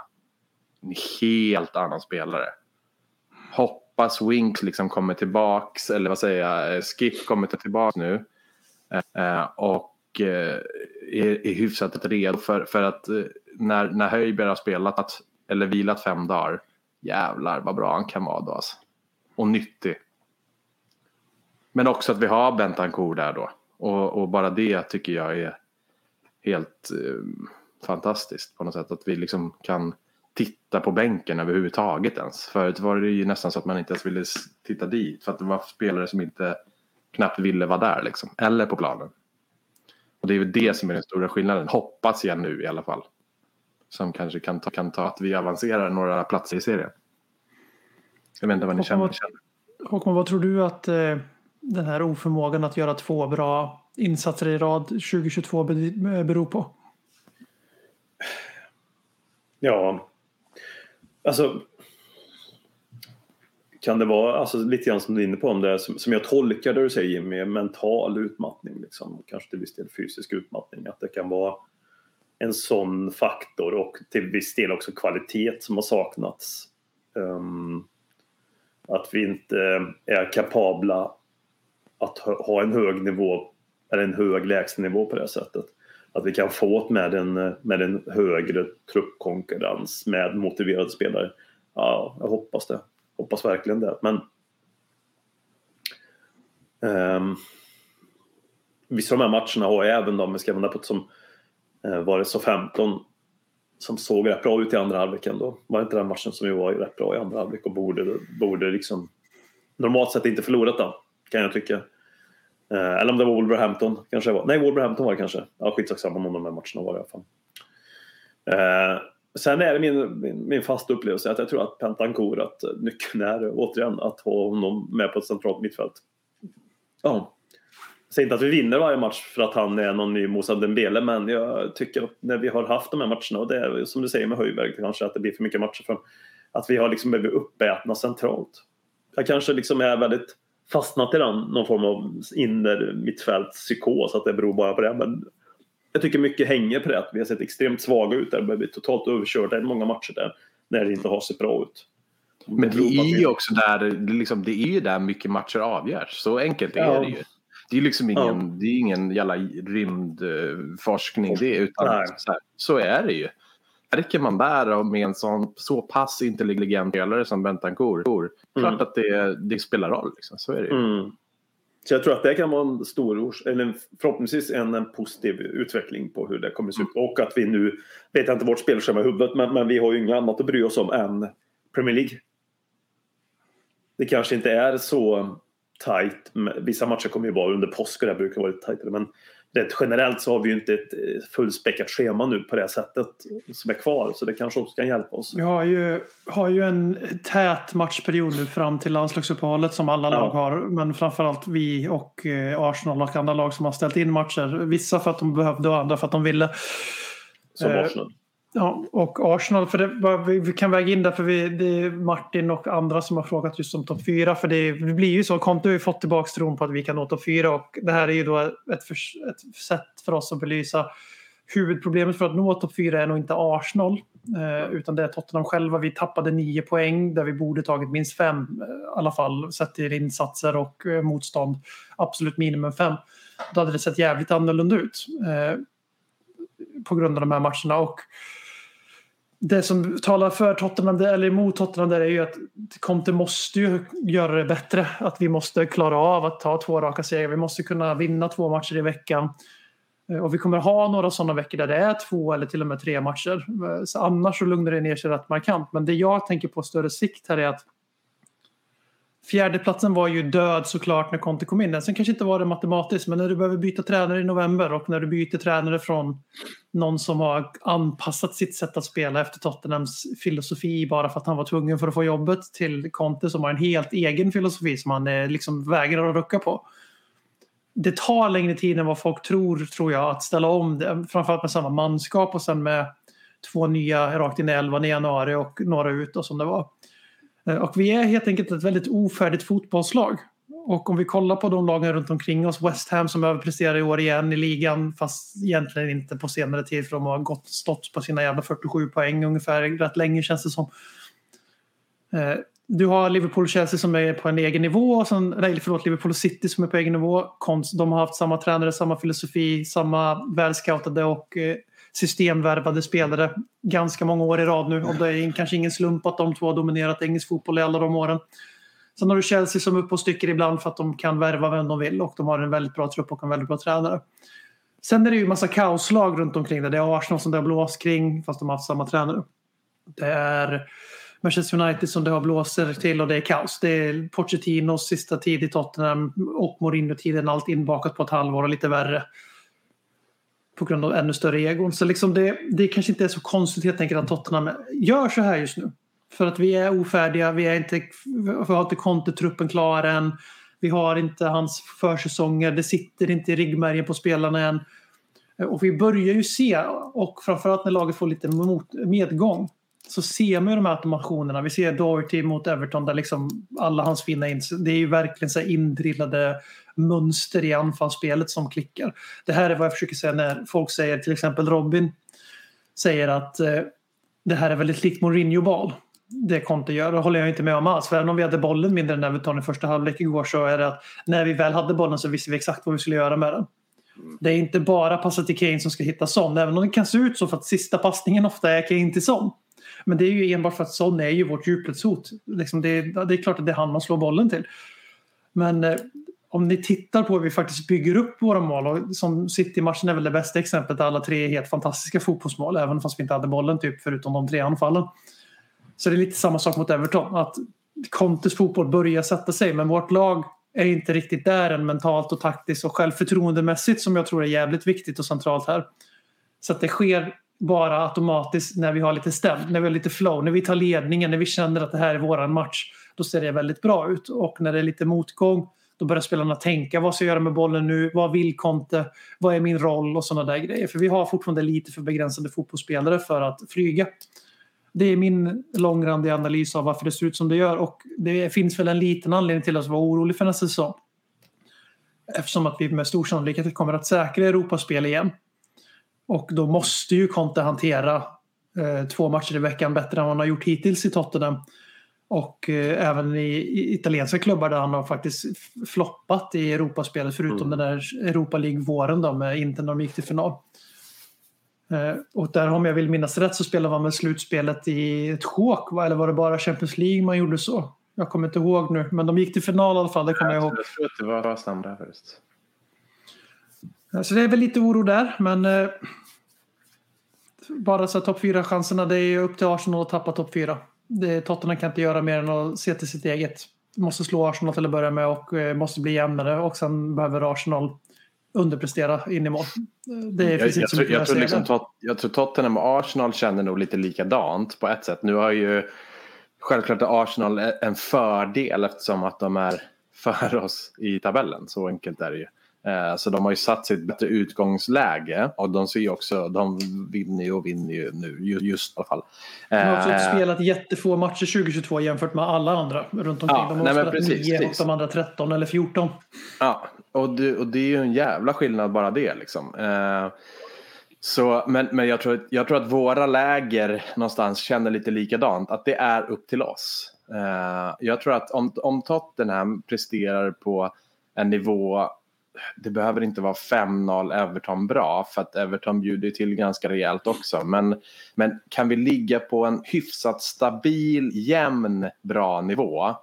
En helt annan spelare. Hoppas Winks liksom kommer tillbaks. Eller vad säger jag? Eh, Skip kommer tillbaks nu. Eh, eh, och är, är hyfsat redo för, för att när, när Höjberg har spelat eller vilat fem dagar. Jävlar vad bra han kan vara då alltså. Och nyttig. Men också att vi har Bentancourt där då. Och, och bara det tycker jag är helt eh, fantastiskt på något sätt. Att vi liksom kan titta på bänken överhuvudtaget ens. Förut var det ju nästan så att man inte ens ville titta dit. För att det var spelare som inte knappt ville vara där liksom. Eller på planen. Och det är väl det som är den stora skillnaden. Hoppas jag nu i alla fall. Som kanske kan ta, kan ta att vi avancerar några platser i serien. Jag vet inte vad ni Håkon, känner. Håkon, vad tror du att eh, den här oförmågan att göra två bra insatser i rad 2022 beror på? Ja, alltså kan det vara alltså, lite grann som du är inne på om det som, som jag tolkar det du säger Jimmy, mental utmattning liksom, kanske till viss del fysisk utmattning, att det kan vara en sån faktor och till viss del också kvalitet som har saknats. Um, att vi inte är kapabla att ha en hög nivå eller en hög lägstanivå på det sättet. Att vi kan få med en, med en högre truppkonkurrens med motiverade spelare. Ja, jag hoppas det. Hoppas verkligen det. Men um, vissa av de här matcherna har jag även om vi ska använda på som eh, var det så 15 som såg rätt bra ut i andra halvlek ändå. Var det inte den matchen som vi var rätt bra i andra halvlek och borde, borde liksom normalt sett inte förlorat den, kan jag tycka. Eh, eller om det var Wolverhampton kanske var. Nej, Wolverhampton var det kanske. Ja, skitsamma om de här matcherna var det i alla fall. Eh, sen är det min, min, min fasta upplevelse att jag tror att Pentancourt, att nyckeln är återigen att ha honom med på ett centralt mittfält. Ja. Säger inte att vi vinner varje match för att han är någon ny Moussa Dembele men jag tycker att när vi har haft de här matcherna och det är som du säger med Höjberg kanske att det blir för mycket matcher för att vi har liksom blivit uppätna centralt. Jag kanske liksom är väldigt fastnat i den, någon form av inner mittfältspsykos, att det beror bara på det. Men jag tycker mycket hänger på det, att vi har sett extremt svaga ut där, vi blir totalt överkörda i många matcher där, när det inte har sett bra ut. Men det är ju också där, det, liksom, det är ju där mycket matcher avgörs. Så enkelt är ja. det ju. Det är liksom ingen, ja. det är ingen jävla rymdforskning det, utan så, här, så är det ju räcker man där med en sån, så pass intelligent spelare som Bentancourt, klart mm. att det, det spelar roll. Liksom. Så är det ju. Mm. Så jag tror att det kan vara en stor, eller förhoppningsvis en, en positiv utveckling på hur det kommer se ut. Och att vi nu, vet jag inte vårt spelschema i huvudet, men, men vi har ju inget annat att bry oss om än Premier League. Det kanske inte är så tajt. Vissa matcher kommer ju vara under påsk och det brukar vara lite tajtare. Men rätt generellt så har vi ju inte ett eh, fullspäckat schema nu på det sättet som är kvar. Så det kanske också kan hjälpa oss. Vi har ju, har ju en tät matchperiod nu fram till landslagsuppehållet som alla Ja. lag har. Men framförallt vi och eh, Arsenal och andra lag som har ställt in matcher. Vissa för att de behövde och andra för att de ville. Som Eh, Arsenal. Ja, och Arsenal, för det, vi, vi kan väga in där för vi, det är Martin och andra som har frågat just om topp fyra. För det, det blir ju så, Conte har ju fått tillbaka tron på att vi kan nå topp fyra och det här är ju då ett, för, ett sätt för oss att belysa huvudproblemet för att nå topp fyra är nog inte Arsenal eh, utan det är Tottenham själva. Vi tappade nio poäng där vi borde tagit minst fem eh, i alla fall sett till insatser och eh, motstånd. Absolut minimum fem. Då hade det sett jävligt annorlunda ut eh, på grund av de här matcherna. Och det som talar för Tottenham, eller emot Tottenham där är ju att Conte måste ju göra det bättre. Att vi måste klara av att ta två raka segrar. Vi måste kunna vinna två matcher i veckan. Eh, och vi kommer ha några sådana veckor där det är två eller till och med tre matcher. Eh, så annars så lugnar det ner sig rätt markant. Men det jag tänker på större sikt här är att Fjärdeplatsen var ju död såklart när Conte kom in. Sen kanske inte var det matematiskt, men när du behöver byta tränare i november och när du byter tränare från någon som har anpassat sitt sätt att spela efter Tottenhams filosofi bara för att han var tvungen för att få jobbet till Conte som har en helt egen filosofi som han eh, liksom vägrar att rucka på. Det tar längre tid än vad folk tror, tror jag, att ställa om det. Framförallt med samma manskap och sen med två nya rakt in i elvan i januari och några ut och som det var. Eh, och vi är helt enkelt ett väldigt ofärdigt fotbollslag. Och om vi kollar på de lagen runt omkring oss, West Ham som överpresterar i år igen i ligan, fast egentligen inte på senare tid för de har gått stått på sina jävla 47 poäng ungefär rätt länge känns det som. Eh, du har Liverpool och Chelsea som är på en egen nivå, och sen, nej, förlåt, Liverpool och City som är på egen nivå. De har haft samma tränare, samma filosofi, samma välscoutade och eh, systemvärvade spelare ganska många år i rad nu. Och det är kanske ingen slump att de två har dominerat engelsk fotboll i alla de åren. Sen har du Chelsea som är uppe och stycker ibland för att de kan värva vem de vill och de har en väldigt bra trupp och en väldigt bra tränare. Sen är det ju massa kaoslag runt omkring det. Det är Arsenal som det har blåst kring fast de har haft samma tränare. Det är Manchester United som det har blåser till och det är kaos. Det är Pochettinos sista tid i Tottenham och Mourinho-tiden allt inbakat på ett halvår och lite värre. På grund av ännu större egon. Så liksom det, det kanske inte är så konstigt helt enkelt att Tottenham gör så här just nu. För att vi är ofärdiga, vi, är inte, vi har inte Conte-truppen klar än. Vi har inte hans försäsonger, det sitter inte i ryggmärgen på spelarna än. Och vi börjar ju se, och framförallt när laget får lite mot, medgång, så ser man ju de här automationerna. Vi ser Doherty mot Everton där liksom alla hans fina ins Det är ju verkligen så här indrillade mönster i anfallsspelet som klickar. Det här är vad jag försöker säga när folk säger, till exempel Robin, säger att eh, det här är väldigt likt Mourinho-bal. Det Conte gör. Det håller jag inte med om alls. För även om vi hade bollen mindre än Everton i första halvlek igår så är det att när vi väl hade bollen så visste vi exakt vad vi skulle göra med den. Det är inte bara passa till Kane som ska hitta Son. Även om det kan se ut så för att sista passningen ofta är Kane till Son. Men det är ju enbart för att Son är ju vårt djupledshot. Liksom det, är, det är klart att det är han man slår bollen till. Men eh, om ni tittar på hur vi faktiskt bygger upp våra mål och som City-matchen är väl det bästa exemplet alla tre är helt fantastiska fotbollsmål även fast vi inte hade bollen typ förutom de tre anfallen. Så det är lite samma sak mot Everton. Att Contes fotboll börjar sätta sig men vårt lag är inte riktigt där än mentalt och taktiskt och självförtroendemässigt som jag tror är jävligt viktigt och centralt här. Så att det sker bara automatiskt när vi har lite stäm, när vi har lite flow, när vi tar ledningen, när vi känner att det här är våran match. Då ser det väldigt bra ut och när det är lite motgång då börjar spelarna tänka vad ska jag göra med bollen nu, vad vill Conte, vad är min roll och sådana där grejer. För vi har fortfarande lite för begränsade fotbollsspelare för att flyga. Det är min långrandiga analys av varför det ser ut som det gör och det finns väl en liten anledning till att vara orolig för nästa säsong. Eftersom att vi med stor sannolikhet kommer att säkra Europaspel igen. Och då måste ju Conte hantera eh, två matcher i veckan bättre än vad han har gjort hittills i Tottenham. Och eh, även i, i italienska klubbar där han har faktiskt floppat i Europaspelet förutom den där Europa League-våren då med Inter när de gick till final. Eh, och där om jag vill minnas rätt så spelade man med slutspelet i ett sjok va? eller var det bara Champions League man gjorde så? Jag kommer inte ihåg nu, men de gick till final i alla fall. Det kommer jag ihåg. Jag tror att det var Ham där först. Så det är väl lite oro där, men eh, bara så topp fyra chanserna det är upp till Arsenal att tappa topp fyra. Det, Tottenham kan inte göra mer än att se till sitt eget. Måste slå Arsenal till att börja med och eh, måste bli jämnare och sen behöver Arsenal underprestera in i mål. Det Jag, finns jag, inte så jag, tror liksom. Tot, jag tror Tottenham och Arsenal känner nog lite likadant på ett sätt. Nu har ju självklart Arsenal en fördel eftersom att de är före oss i tabellen. Så enkelt är det ju. Eh, Så de har ju satt sig i ett bättre utgångsläge och de ser ju också, de vinner ju och vinner ju nu, ju- just i alla fall. De har också Eh, spelat jättefå matcher 2022 jämfört med alla andra runt omkring. Ja, de har nej, spelat precis, 9 och precis. de andra 13 eller 14. Ja, och det, och det är ju en jävla skillnad bara det liksom. Eh, så, men men jag, tror, jag tror att våra läger någonstans känner lite likadant, att det är upp till oss. Eh, jag tror att om, om Tottenham presterar på en nivå, det behöver inte vara 5-0 Everton bra, för att Everton bjuder till ganska rejält också. Men, men kan vi ligga på en hyfsat stabil, jämn, bra nivå,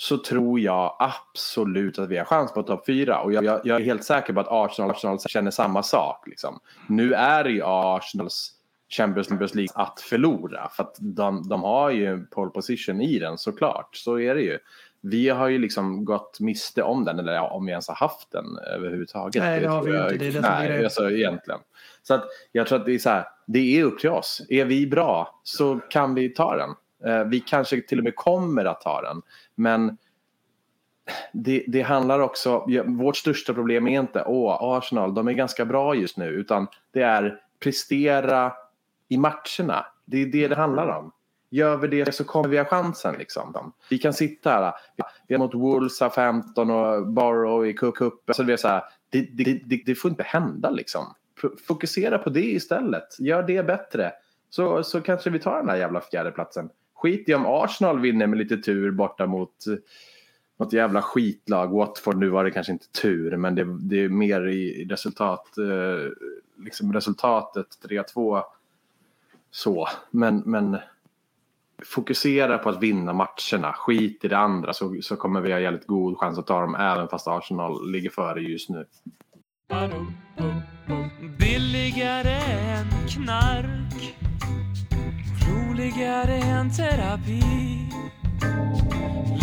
så tror jag absolut att vi har chans på topp fyra. Och jag, jag, jag är helt säker på att Arsenal, Arsenal känner samma sak. Liksom. Nu är det ju Arsenals Champions League att förlora. För att de, de har ju pole position i den såklart. Så är det ju. Vi har ju liksom gått miste om den, eller ja, om vi ens har haft den överhuvudtaget. Nej, det har vi jag- inte. Det är det som är Nej, alltså egentligen. Så att jag tror att det är så här, det är upp till oss. Är vi bra så kan vi ta den. Eh, Vi kanske till och med kommer att ta den. Men det, det handlar också, vårt största problem är inte åh, Arsenal, de är ganska bra just nu, utan det är prestera i matcherna. Det är det det handlar om. Gör vi det så kommer vi ha chansen. Liksom. Vi kan sitta här, ah, vi har mot Wolves, 15 och Borough i cupen. Så det, är så här, det, det, det, det får inte hända liksom. Fokusera på det istället. Gör det bättre. Så, så kanske vi tar den här jävla fjärdeplatsen. Skit i om Arsenal vinner med lite tur borta mot något jävla skitlag. Watford, nu var det kanske inte tur, men det, det är mer i resultat, eh, liksom resultatet 3-2. Så, men, men fokusera på att vinna matcherna. Skit i det andra så, så kommer vi ha jävligt god chans att ta dem även fast Arsenal ligger före just nu. Billigare än knark Roligare än terapi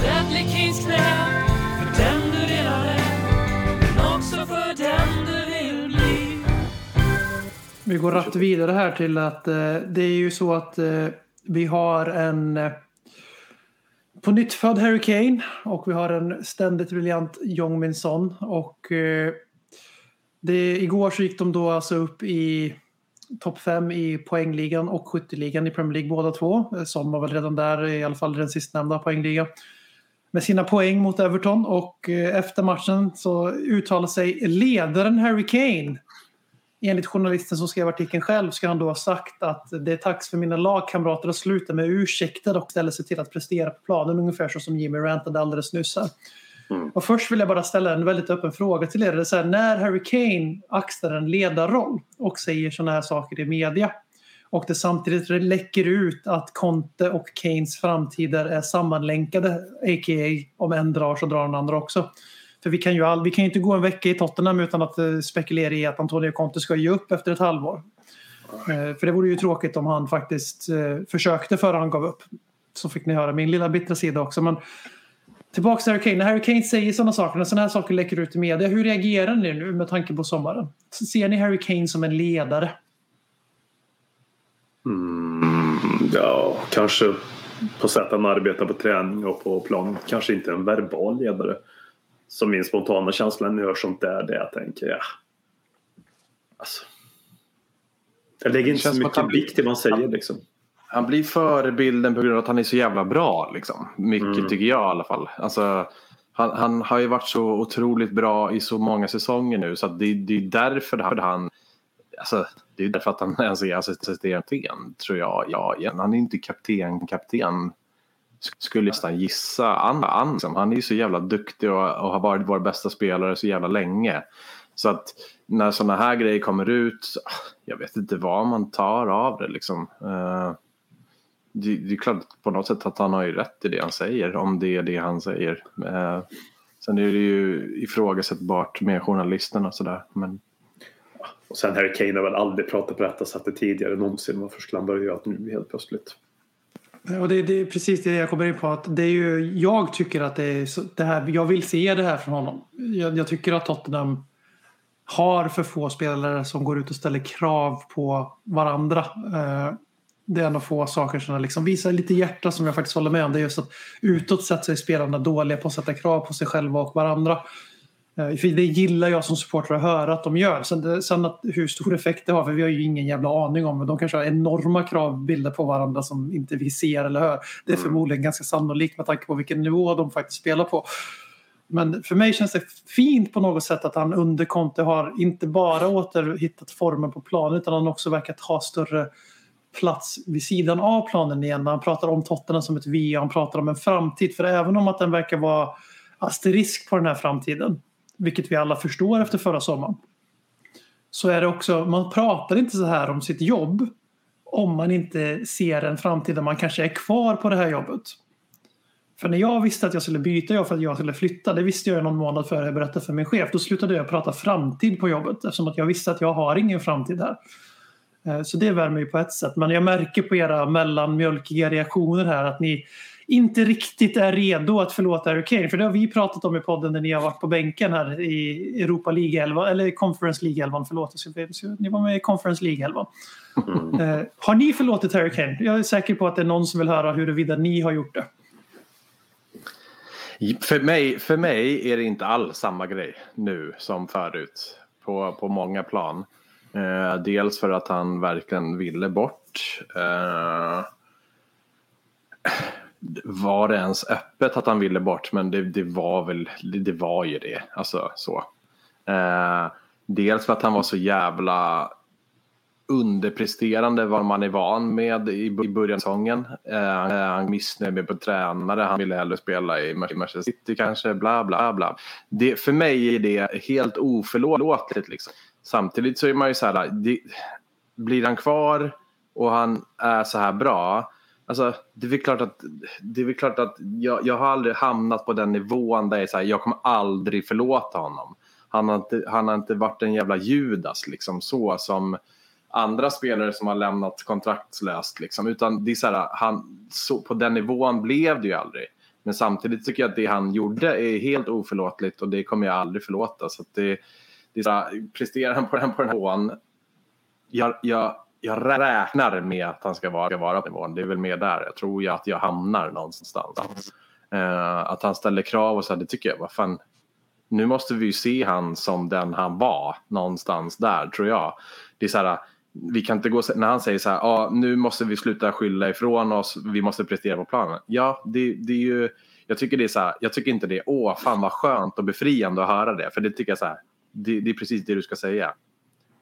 Ledley Kings knä För den du redan är Men också för den du vill bli Vi går rappt vidare här till att eh, det är ju så att eh, vi har en eh, på nytt född Harry Kane och vi har en ständigt briljant Jong Min Son och eh, det, igår så gick de då alltså upp i topp fem i poängligan och skytteligan i Premier League båda två. Eh, som var väl redan där i alla fall den sistnämnda poängligan med sina poäng mot Everton och eh, efter matchen så uttalade sig ledaren Harry Kane Enligt journalisten som skrev artikeln själv ska han då ha sagt att det är dags för mina lagkamrater att sluta med ursäkter och ställa sig till att prestera på planen ungefär så som Jimmy rantade alldeles nyss här. Och först vill jag bara ställa en väldigt öppen fråga till er. Det är så här, när Harry Kane axlar en ledarroll och säger sådana här saker i media och det samtidigt läcker ut att Conte och Kanes framtider är sammanlänkade, a.k.a. om en drar så drar den andra också. För vi kan ju all, vi kan ju inte gå en vecka i Tottenham utan att eh, spekulera i att Antonio Conte ska ge upp efter ett halvår. Eh, för det vore ju tråkigt om han faktiskt eh, försökte före han gav upp. Så fick ni höra min lilla bittra sida också. Men tillbaka till Harry Kane. När Harry Kane säger sådana saker, när sådana här saker läcker ut i media, hur reagerar ni nu med tanke på sommaren? Ser ni Harry Kane som en ledare? Mm, ja, kanske på sätt han arbetar på träning och på plan. Kanske inte en verbal ledare. Så min spontana känsla när jag hör sånt där det jag tänker, ja. Alltså. Jag lägger inte så som mycket han vikt i vad han säger liksom. Han blir förebilden på grund av att han är så jävla bra. Liksom. Mycket tycker jag i alla fall. Alltså, han, han har ju varit så otroligt bra i så många säsonger nu så det, det är därför han Alltså, det är därför att han ens är assisterande tror jag. Ja, igen. Han är inte kapten, kapten. Skulle nästan gissa. An, an, liksom. Han är ju så jävla duktig och, och har varit vår bästa spelare så jävla länge. Så att när sådana här grejer kommer ut, jag vet inte vad man tar av det liksom. Eh, det, det är klart på något sätt att han har ju rätt i det han säger, om det är det han säger. Eh, sen är det ju ifrågasättbart med journalisterna och sådär. Men Och sen Harry Kane har väl aldrig pratat på detta sättet tidigare någonsin. Varför skulle han börja göra det nu helt plötsligt? Och det, det är precis det jag kommer in på. Att det är ju, jag tycker att det är så, det här, jag vill se det här från honom. Jag, jag tycker att Tottenham har för få spelare som går ut och ställer krav på varandra. Eh, det är en av få saker som liksom visar lite hjärta som jag faktiskt håller med om. Det är just att utåt sett så är spelarna dåliga på att sätta krav på sig själva och varandra. Eh, För det gillar jag som supporter att höra att de gör. Sen, det, sen att, hur stor effekt det har, för vi har ju ingen jävla aning om. Men de kanske har enorma kravbilder på varandra som inte vi ser eller hör. Det är förmodligen ganska sannolikt med tanke på vilken nivå de faktiskt spelar på. Men för mig känns det fint på något sätt att han under Conte har inte bara återhittat formen på planen utan han också verkat ha större plats vid sidan av planen igen. När han pratar om Tottenham som ett V och han pratar om en framtid. För även om att den verkar vara asterisk på den här framtiden, vilket vi alla förstår efter förra sommaren, så är det också, man pratar inte så här om sitt jobb om man inte ser en framtid där man kanske är kvar på det här jobbet. För när jag visste att jag skulle byta jobb för att jag skulle flytta, det visste jag någon månad före jag berättade för min chef, då slutade jag prata framtid på jobbet eftersom att jag visste att jag har ingen framtid här. Eh, så det värmer ju på ett sätt. Men jag märker på era mellanmjölkiga reaktioner här att ni inte riktigt är redo att förlåta Harry Kane. För det har vi pratat om i podden när ni har varit på bänken här i Europa League 11, eller Conference League 11, förlåt. Ni var med i Conference League 11. Eh, Har ni förlåtit Harry Kane? Jag är säker på att det är någon som vill höra huruvida ni har gjort det. För mig, för mig är det inte alls samma grej nu som förut. På, på många plan. Eh, dels för att han verkligen ville bort. Eh, var det ens öppet att han ville bort? Men det, det var väl, det, det var ju det. Alltså så. Eh, dels för att han var så jävla underpresterande vad man är van med i, i början av säsongen. Eh, eh han är missnöjd med på tränare, han ville hellre spela i Manchester City kanske, bla bla bla. Det, för mig är det helt oförlåtligt liksom. Samtidigt så är man ju så här, det, blir han kvar och han är så här bra, Alltså, det är väl klart att, det är väl klart att jag, jag har aldrig hamnat på den nivån där jag, så här, jag kommer aldrig förlåta honom. Han har, inte, han har inte varit en jävla Judas liksom så som andra spelare som har lämnat kontraktslöst. Liksom. Utan det är så här, han, så, på den nivån blev det ju aldrig. Men samtidigt tycker jag att det han gjorde är helt oförlåtligt och det kommer jag aldrig förlåta. Så att det, det är så här, presterar han på den, på den nivån, jag, jag, jag räknar med att han ska vara, ska vara på nivån. Det är väl mer där. Jag tror ju att jag hamnar någonstans. Uh, att han ställer krav och så här, det tycker jag, vad fan. Nu måste vi ju se han som den han var någonstans där tror jag. Det är så här, vi kan inte gå, när han säger så här, ah, nu måste vi sluta skylla ifrån oss, vi måste prestera på planen. Ja, det, det är ju, jag tycker det är så här, jag tycker inte det är, åh fan vad skönt och befriande att höra det. För det tycker jag så här, det, det är precis det du ska säga.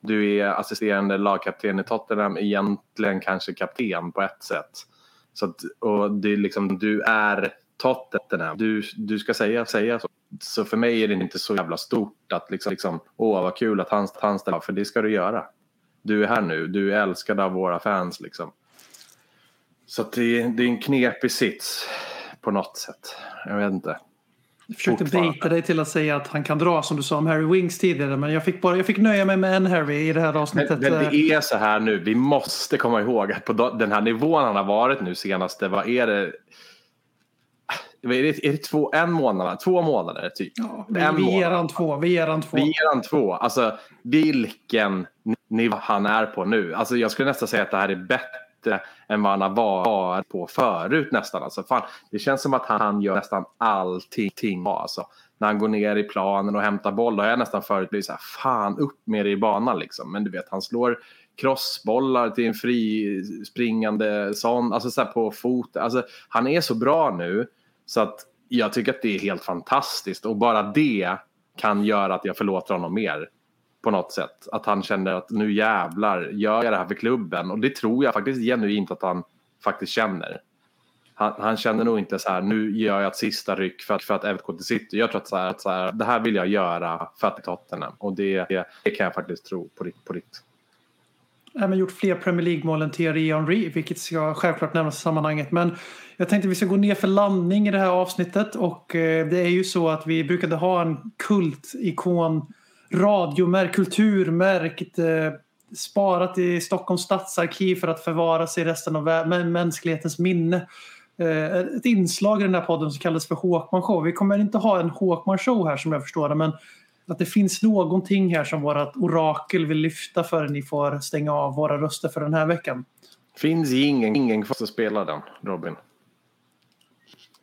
Du är assisterande lagkapten i Tottenham, egentligen kanske kapten på ett sätt. Så att, och det är liksom, du är Tottenham, du, du ska säga, säga så. Så för mig är det inte så jävla stort att liksom, liksom åh vad kul att han, han ställer för det ska du göra. Du är här nu, du är älskad av våra fans liksom. Så att det, det är en knepig sits på något sätt. Jag vet inte. Jag försökte bejta dig till att säga att han kan dra som du sa om Harry Wings tidigare. Men jag fick, bara, jag fick nöja mig med en Harry i det här Men, avsnittet. men Eh, det är så här nu, vi måste komma ihåg att på den här nivån han har varit nu senaste, vad är det? Är det, är det två, en månad, två månader typ? Ja, vi, en vi ger han två. Vi ger han två. Vi ger han två. Alltså vilken nivå han är på nu. Alltså jag skulle nästan säga att det här är bättre än vad han har varit på förut nästan. Alltså, fan, det känns som att han gör nästan allting bra. Alltså, när han går ner i planen och hämtar boll, då har jag nästan förut blivit så här, fan upp med det i banan liksom. Men du vet, han slår crossbollar till en frispringande sån, alltså så här på fot. Alltså, han är så bra nu så att jag tycker att det är helt fantastiskt och bara det kan göra att jag förlåter honom mer på något sätt. Att han känner att nu jävlar gör jag det här för klubben och det tror jag faktiskt genuint att han faktiskt känner. Han, han känner nog inte så här nu gör jag ett sista ryck för att, för att även gå till City. Jag tror att, så här, att så här, det här vill jag göra för att Tottenham och det, det, det kan jag faktiskt tro på riktigt. På riktigt. även gjort fler Premier League-mål än Thierry Henry, vilket ska självklart nämnas i sammanhanget. Men jag tänkte vi ska gå ner för landning i det här avsnittet och eh, det är ju så att vi brukade ha en kultikon, radiomärk, kulturmärkt, eh, sparat i Stockholms stadsarkiv för att förvaras i resten av mänsklighetens minne. Eh, ett inslag i den här podden som kallas för Håkman show. Vi kommer inte ha en Håkman show här som jag förstår det men att det finns någonting här som vårt orakel vill lyfta för ni får stänga av våra röster för den här veckan. Finns ingen, ingen kvar som spelar den, Robin.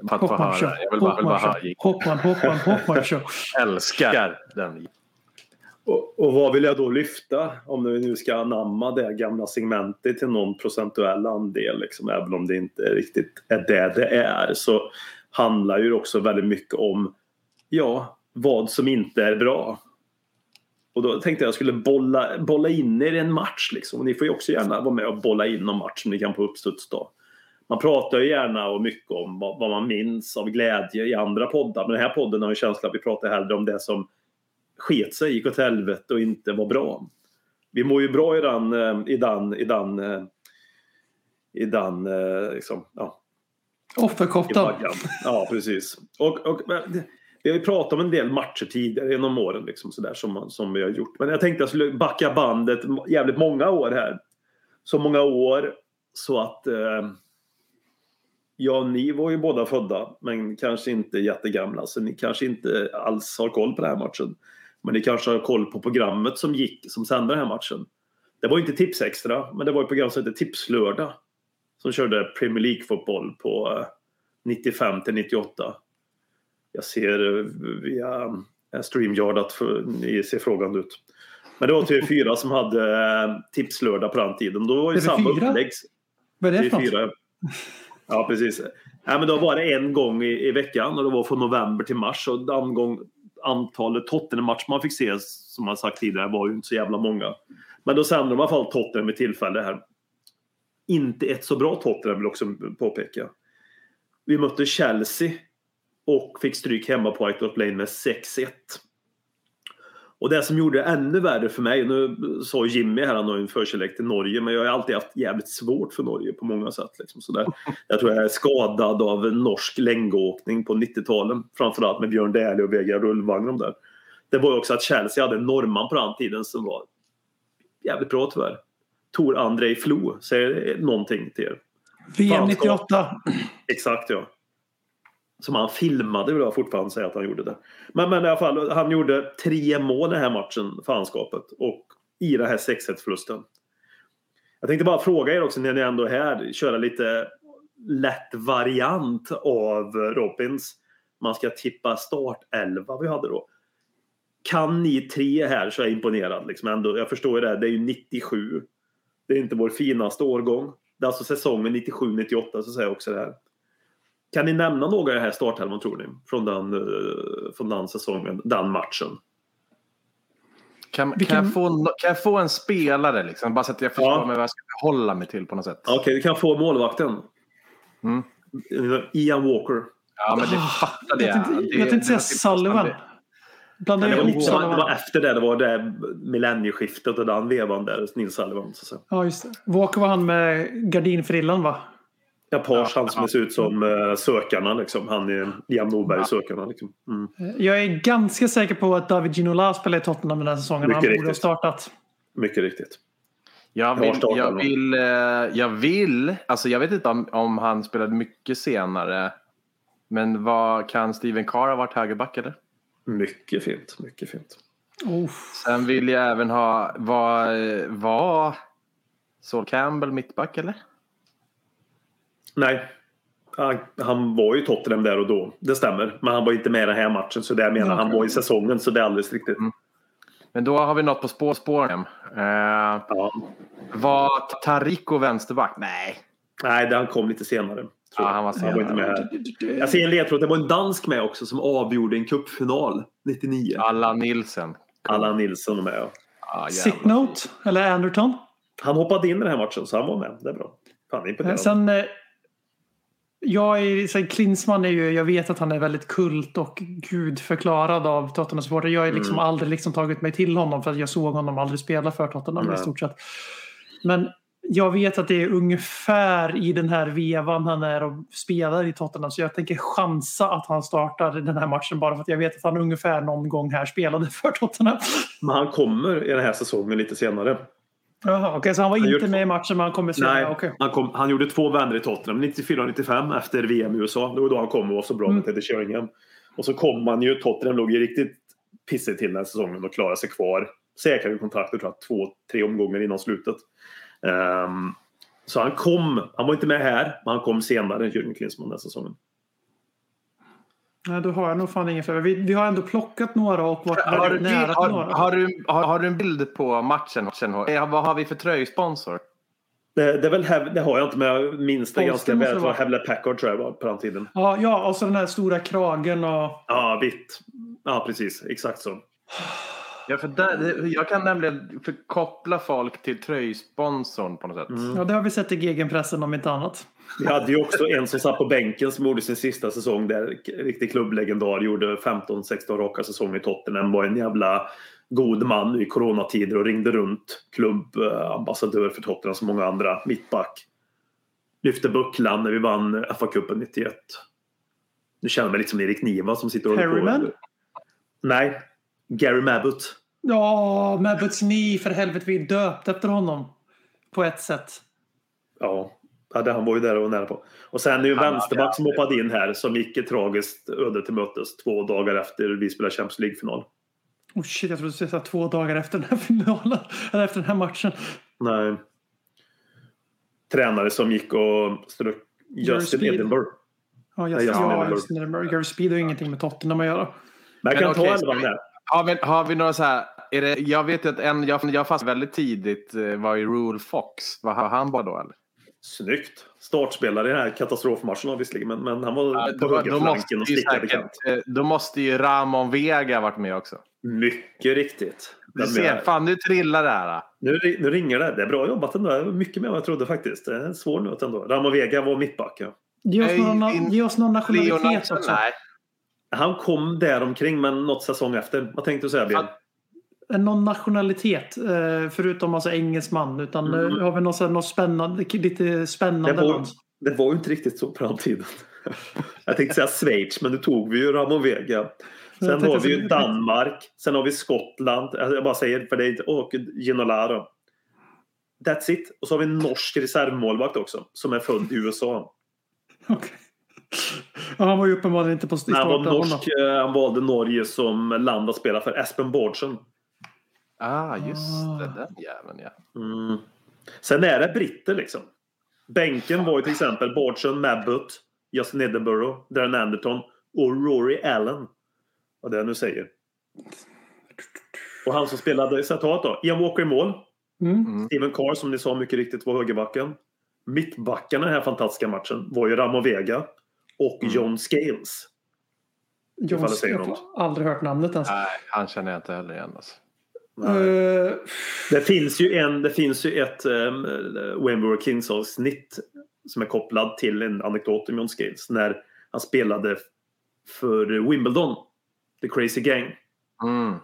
För att få höra. Jag vill bara, vill bara höra. show. Håkman, Håkman, Håkman show. Älskar den. Och, och vad vill jag då lyfta om vi nu ska anamma det gamla segmentet till någon procentuell andel, liksom, även om det inte riktigt är det det är, så handlar ju också väldigt mycket om ja, vad som inte är bra. Och då tänkte jag jag skulle bolla, bolla in er i en match. Liksom. Och ni får ju också gärna vara med och bolla in någon match som ni kan på uppstuds då. Man pratar ju gärna och mycket om vad, vad man minns av glädje i andra poddar. Men den här podden har en känsla att vi pratar hellre om det som sket sig, gick åt helvete och inte var bra. Vi mår ju bra i den, eh, i den, i den, eh, i den, eh, liksom, ja, Offerkoftan. Ja, precis. Och, och, vi har ju pratat om en del matcher tidigare genom åren liksom, sådär, som, som vi har gjort. Men jag tänkte jag skulle backa bandet jävligt många år här. Så många år så att eh, Ja, ni var ju båda födda, men kanske inte jättegamla. Så ni kanske inte alls har koll på den här matchen. Men ni kanske har koll på programmet som gick, som sände den här matchen. Det var inte Tipsextra, men det var ett program som hette Tipslördag. Som körde Premier League-fotboll på eh, 95 till 98. Jag ser eh, via eh, StreamYard att ni ser frågande ut. Men det var TV4 som hade eh, Tipslördag på den tiden. Då var ju TV4? samma upplägg. Vad är det för något? TV4. Ja, precis. Ja, men då var det en gång i, i veckan och det var från november till mars. Och den gång, antalet Tottenham-matcher man fick se, som man sagt tidigare, var ju inte så jävla många. Men då sände de i alla fall Tottenham vid tillfälle här. Inte ett så bra Tottenham vill jag också påpeka. Vi mötte Chelsea och fick stryk hemma på White Hart Lane med 6-1. Och det som gjorde det ännu värre för mig, nu sa Jimmy här, han har ju en förkärlek till Norge, men jag har alltid haft jävligt svårt för Norge på många sätt. Liksom. Så där, jag tror jag är skadad av norsk längdåkning på 90-talen, framförallt med Björn Dählie och Vega Rullvagn de där. Det var ju också att Chelsea hade en norrman på den tiden som var jävligt bra tyvärr. Tor Andrei Flo säger någonting till er. VM Fan, 98. Exakt ja. Som han filmade vill jag fortfarande säga att han gjorde det. Men, men i alla fall, han gjorde tre mål den här matchen, fanskapet. Och i den här 6-1 förlusten. Jag tänkte bara fråga er också när ni ändå är här, köra lite lätt variant av Robins. Man ska tippa startelva vi hade då. Kan ni tre här så är jag imponerad. Liksom ändå, jag förstår ju det, det är ju 97. Det är inte vår finaste årgång. Det är alltså säsongen 97-98 så säger jag också det här. Kan ni nämna några i här startelvan tror ni? Från den, eh, från den säsongen, den matchen. Kan, Vilken- kan, jag få, kan jag få en spelare liksom? Bara så att jag förstår Ja. mig vad jag ska förhålla mig till på något sätt. Okej, vi kan få målvakten. Mm. Ian Walker. Ja, men det fattade jag. Jag tänkte, Det- jag tänkte säga Sullivan. Nej, det, var det var efter det, det var det millennieskiftet och den vevan där, Nils Sullivan. Så. Ja, just det. Walker var han med gardinfrillan va? Ja, Pars, han som ser ut som uh, Sökarna liksom. Han är Liam Norberg i Sökarna liksom. Mm. Jag är ganska säker på att David Ginola spelar i Tottenham den här säsongen. Mycket han borde ha riktigt. startat. Mycket riktigt. Jag vill, jag vill, eh, jag vill, alltså jag vet inte om, om han spelade mycket senare. Men vad, kan Steven Carr ha varit högerback eller? Mycket fint. Mycket fint. Oh. Sen vill jag även ha, var, var Sol Campbell mittback eller? Nej. Han, han var ju Tottenham där och då. Det stämmer. Men han var inte med i den här matchen. Så det jag menar, Ja, han var i säsongen. Så det är alldeles riktigt. Mm. Men då har vi något på spår, spåren. Eh, Ja. var Tariko vänsterback? Nej. Nej, det han kom lite senare. tror Ja, han var han var inte med här. Jag ser en ledtråd. Det var en dansk med också som avgjorde en cupfinal 99. Allan Nilsen. Allan Nilsson är med. ja. Ah, jävlar. Sick note, eller Anderton. Han hoppade in i den här matchen så han var med. Det är bra. Fan, imponerande. Sen, eh, jag är, så här, Klinsmann är ju, jag vet att han är väldigt kult och gudförklarad av Tottenham supporter. Jag har liksom Mm. aldrig liksom tagit mig till honom för att jag såg honom aldrig spela för Tottenham Nej. i stort sett. Men jag vet att det är ungefär i den här vevan han är och spelar i Tottenham. Så jag tänker chansa att han startar den här matchen bara för att jag vet att han ungefär någon gång här spelade för Tottenham. Men han kommer i den här säsongen lite senare. Jaha, okej, så han var Han inte gjort- med i matchen men han kommer senare? Nej, okej. han, kom, han gjorde två vändor i Tottenham, 94 och 95 efter VM i USA. Det var då han kom och var så bra Mm. med Teddy Sheringham. Och så kom han ju, Tottenham låg ju riktigt pissigt till den här säsongen och klarade sig kvar. Säkrade kontraktet tror jag, två, tre omgångar innan slutet. Ehm, så han kom, han var inte med här, men han kom senare än Jürgen Klinsmann den säsongen. Nej, då har jag nog fan ingen fler. Vi, vi har ändå plockat några och varit Har du, nära har, några. har, du, har, har du en bild på matchen? matchen? Eh, Vad har vi för tröjsponsor? Det, det, är väl, Hev- det har jag inte, men jag minns det ganska väl. det var. Hewlett Packard tror jag var på den tiden. Ja, ja, och så den här stora kragen och... Ja, vitt. Ja, precis. Exakt så. Ja, för där, jag kan nämligen förkoppla folk till tröjsponsorn på något sätt. Mm. Ja, det har vi sett i gegenpressen om inte annat. Vi hade ju också en som satt på bänken som gjorde sin sista säsong där. Riktig klubblegendar. Gjorde 15-16 raka säsonger i Tottenham. Var en jävla god man i coronatider och ringde runt. Klubbambassadör för Tottenham som många andra. Mittback. Lyfte bucklan när vi vann FA-cupen 91. Nu känner jag mig lite som Erik Niva som sitter och. Harryman? Nej. Gary Mabbott. Ja, Mabbuts Knee, för helvete. Vi är döpt efter honom. På ett sätt. Ja, ja det, han var ju där och nära på. Och sen är ju vänsterback som hoppade in här som gick ett tragiskt öde till mötes två dagar efter vi spelade Champions League-final. Oh shit, jag trodde du skulle säga två dagar efter den här finalen. Eller efter den här matchen. Nej. Tränare som gick och strök Justin. Edinburgh. Ja, Nej, Justin ja, Edinburgh. Justin Edinburgh. Gary Speed har ju ingenting med Tottenham att göra. Men jag Men kan okej, ta elvan där. Har vi, har vi några så här... Är det, jag vet ju att en jag, jag fast väldigt tidigt eh, var ju Rule Fox. Var han bara då eller? Snyggt. Startspelare i den här katastrofmatchen visserligen, men, men han var Ja, på då, måste högerflanken och stickade kant. eh, då måste ju Ramon Vega varit med också. Mycket riktigt. Du ser, fan nu trillar det här. Nu, nu ringer det. Det är bra jobbat ändå. Mycket mer än jag trodde faktiskt. Det är en svår nöt ändå. Ramon Vega var mittback. Ja. Ge oss, någon, in- ge oss någon nationalitet också. nej. Han kom där omkring men något säsong efter. Vad tänkte du säga Björn? Någon nationalitet. eh, Förutom alltså engelsman. Utan Mm. mm. har vi något, så här- något spännande, lite spännande Det var, det var ju inte riktigt så på den tiden. Jag tänkte säga Schweiz, men nu tog vi ju Ramon Vega. Sen har vi ju Danmark. Sen har vi Skottland. Alltså, Jag bara säger för det är inte... Och Ginola That's it. Och så har vi en norsk reservmålvakt också. Som är född i USA. Ja, han var ju uppenbarligen inte på Men han var starten. norsk. eh, Han valde Norge som land att spela för. Espen Bårdsen. Ah, just Ah. det. Den jäveln ja. Mm. Sen är det britter liksom. Bänken var ju till exempel Bårdsen, Mabbott, Justin Edinburgh, Darren Anderton och Rory Allen. Vad det jag nu säger. Och han som spelade citat då. Ian Walker i mål. Mm. Steven Carr som ni sa mycket riktigt var högerbacken. Mittbackarna i den här fantastiska matchen var ju Ramon Vega och John Scales. John säger jag har aldrig hört namnet ens. Nej, han känner jag inte heller igen. Alltså. Eh, Det finns ju, en, det finns ju ett um, Wayne Kings avsnitt som är kopplad till en anekdot om John Scales när han spelade för Wimbledon, The Crazy Gang. Mm.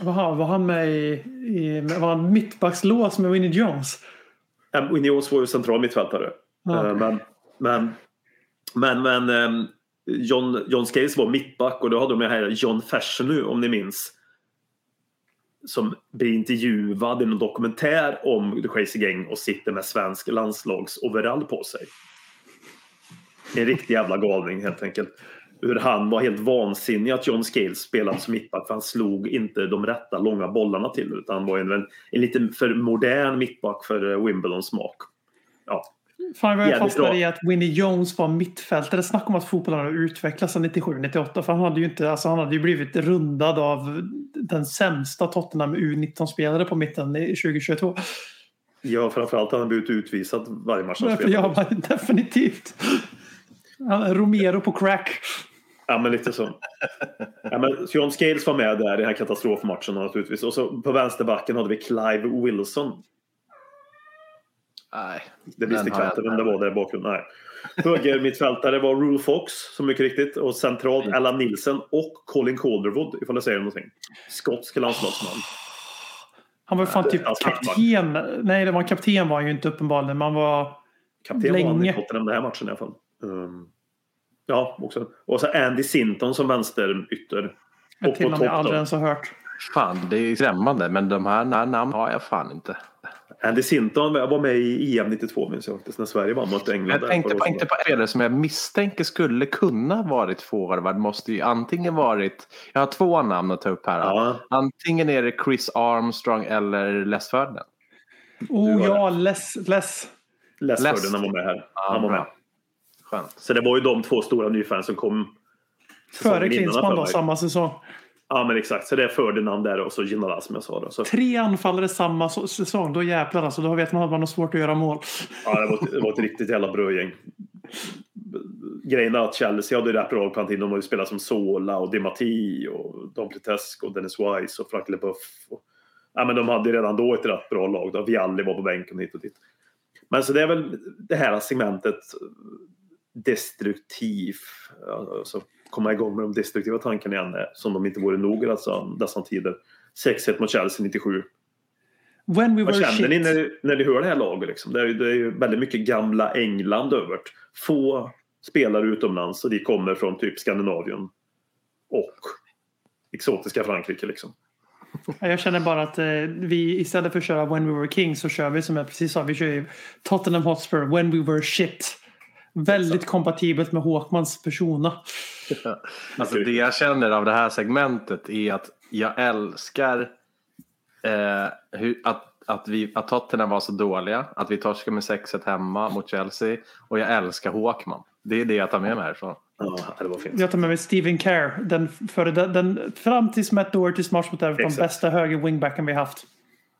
var, han, var han med i, i var han mittbackslås med Winnie Jones? Um, Winnie Jones var ju central mittfältare. Ja. Eh, men men, men, men ehm, John, John Scales var mittback och då hade de med här John Fashanu om ni minns. Som blir intervjuad i en dokumentär om The Crazy Gang och sitter med svensk landslagsoverall på sig. En riktig jävla galning helt enkelt. Hur han var helt vansinnig att John Scales spelade som mittback för han slog inte de rätta långa bollarna till utan han var en, en, en lite för modern mittback för Wimbledons smak. Ja, Fan jag fastnade i att Winnie Jones var mittfältare. Snacka om att fotbollen har utvecklats sedan 97-98. För han hade ju inte, alltså han hade ju blivit rundad av den sämsta Tottenham U19-spelare på mitten i 2022. Ja, framförallt har han blivit utvisad varje match han Ja, spelar. men definitivt. Romero på crack. Ja, men lite så. Ja, men John Scales var med där i den här katastrofmatchen naturligtvis. Och så på vänsterbacken hade vi Clive Wilson. Nej. Det visste jag knappt vem inte. det var där i bakgrunden. Nej. Höger mittfältare var Rule Fox, som mycket riktigt. Och centralt Mm. Alan Nielsen och Colin Calderwood, ifall jag säger någonting. Skotsk landslagsman. Han var ju fan typ alltså, kapten. Nej, det var kapten var han ju inte uppenbarligen. Man var... Kapten var han i Länge. Tottenham den här matchen i alla fall. Um, ja, också. Och så Andy Sinton som vänsterytter. Ett Och till på namn jag aldrig ens har hört. Fan, det är skrämmande. Men de här här namn har jag fan inte. Andy Sinton var med i EM 92 minns jag faktiskt när Sverige vann mot England. Jag tänkte på, inte på en spelare som jag misstänker skulle kunna varit forward. Måste ju antingen varit... Jag har två namn att ta upp här. Ja, Antingen är det Chris Armstrong eller Les Ferdinand. Oh ja, less, less. Les Les- Ferdinand var med här. Ja, Han var med. Skönt. Så det var ju de två stora nyfans som kom. Före Klinsmann för då, samma säsong. Ja men exakt, så det är Ferdinand där och så Ginola som jag sa. Då. Så, Tre anfallare samma so- säsong. Då jävlar alltså. Då vet man att man har svårt att göra mål. ja, det, var ett, det var ett riktigt jävla brödgäng. Grejen är att Chelsea hade ju rätt bra på. De har ju spelat som Sola och Di Matti och Dom Plutesco och Dennis Wise och Frank Leboeuf. Och, ja, men de hade ju redan då ett rätt bra lag. Då. Vialli var på bänken hit och dit. Men så det är väl det här segmentet destruktiv. Alltså komma igång med de destruktiva tankarna igen eh, som de inte vore nog i dessa, dessa tider. 6-1 mot Chelsea 97. When we Vad känner ni shit. när, när ni hör det här laget? Liksom? Det, är, det är ju väldigt mycket gamla England över det. Få spelare utomlands och de kommer från typ Skandinavien och exotiska Frankrike. Liksom. Ja, Jag känner bara att eh, vi istället för att köra When we were kings så kör vi som jag precis sa. Vi kör ju Tottenham Hotspur When we were shit. Väldigt kompatibelt med Håkmans persona. Alltså det jag känner av det här segmentet är att jag älskar eh, hur, att, att, vi, att Tottenham var så dåliga. Att vi torskade med 6-1 hemma mot Chelsea. Och jag älskar Håkman. Det är det jag tar med mig härifrån. Ja, det var fint. Jag tar med mig Steven Kerr. Den, före, den, den, fram tills Matt Dohertys match mot Everton. Exakt. Bästa höger wingbacken vi haft.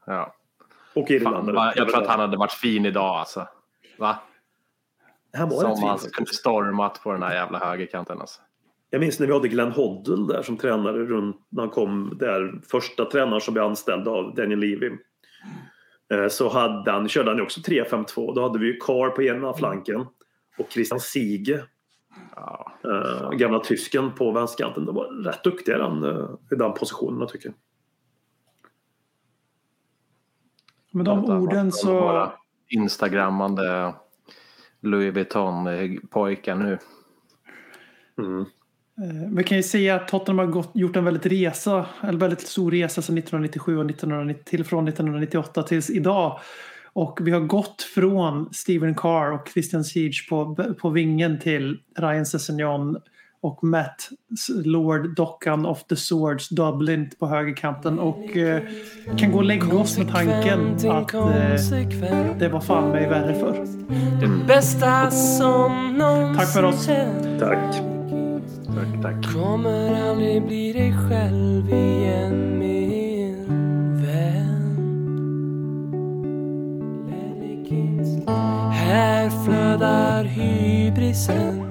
Ja. Och Irland. Fan, jag tror att han hade varit fin idag alltså. Va? Han var Som han kunde stormat på den här jävla högerkanten alltså. Jag minns när vi hade Glenn Hoddle där som tränare runt när han kom där. Första tränaren som blev anställd av Daniel Levy. Eh, Så hade han, körde han ju också 3-5-2. Då hade vi ju Carr på ena flanken och Christian Siege, Ja. eh, gamla tysken på vänsterkanten. De var rätt duktiga i den, eh, i den positionen jag tycker Med de orden så... Instagrammande Louis Vuitton-pojkar nu. mm. Eh, Vi kan ju säga att Tottenham har gått, gjort en väldigt resa, en väldigt stor resa sedan 1997 och 1990, till från 1998 tills idag. Och vi har gått från Steven Carr och Christian Siege på, på vingen till Ryan Sessegnon och Matt Lord Dockan of the Swords Dublin på högerkanten och eh, kan gå och lägga oss med tanken att eh, det var fan mig värre för. Det bästa som någonsin Tack för oss. Tack. Tack, tack. Kommer aldrig bli dig själv igen min vän Här flödar hybrisen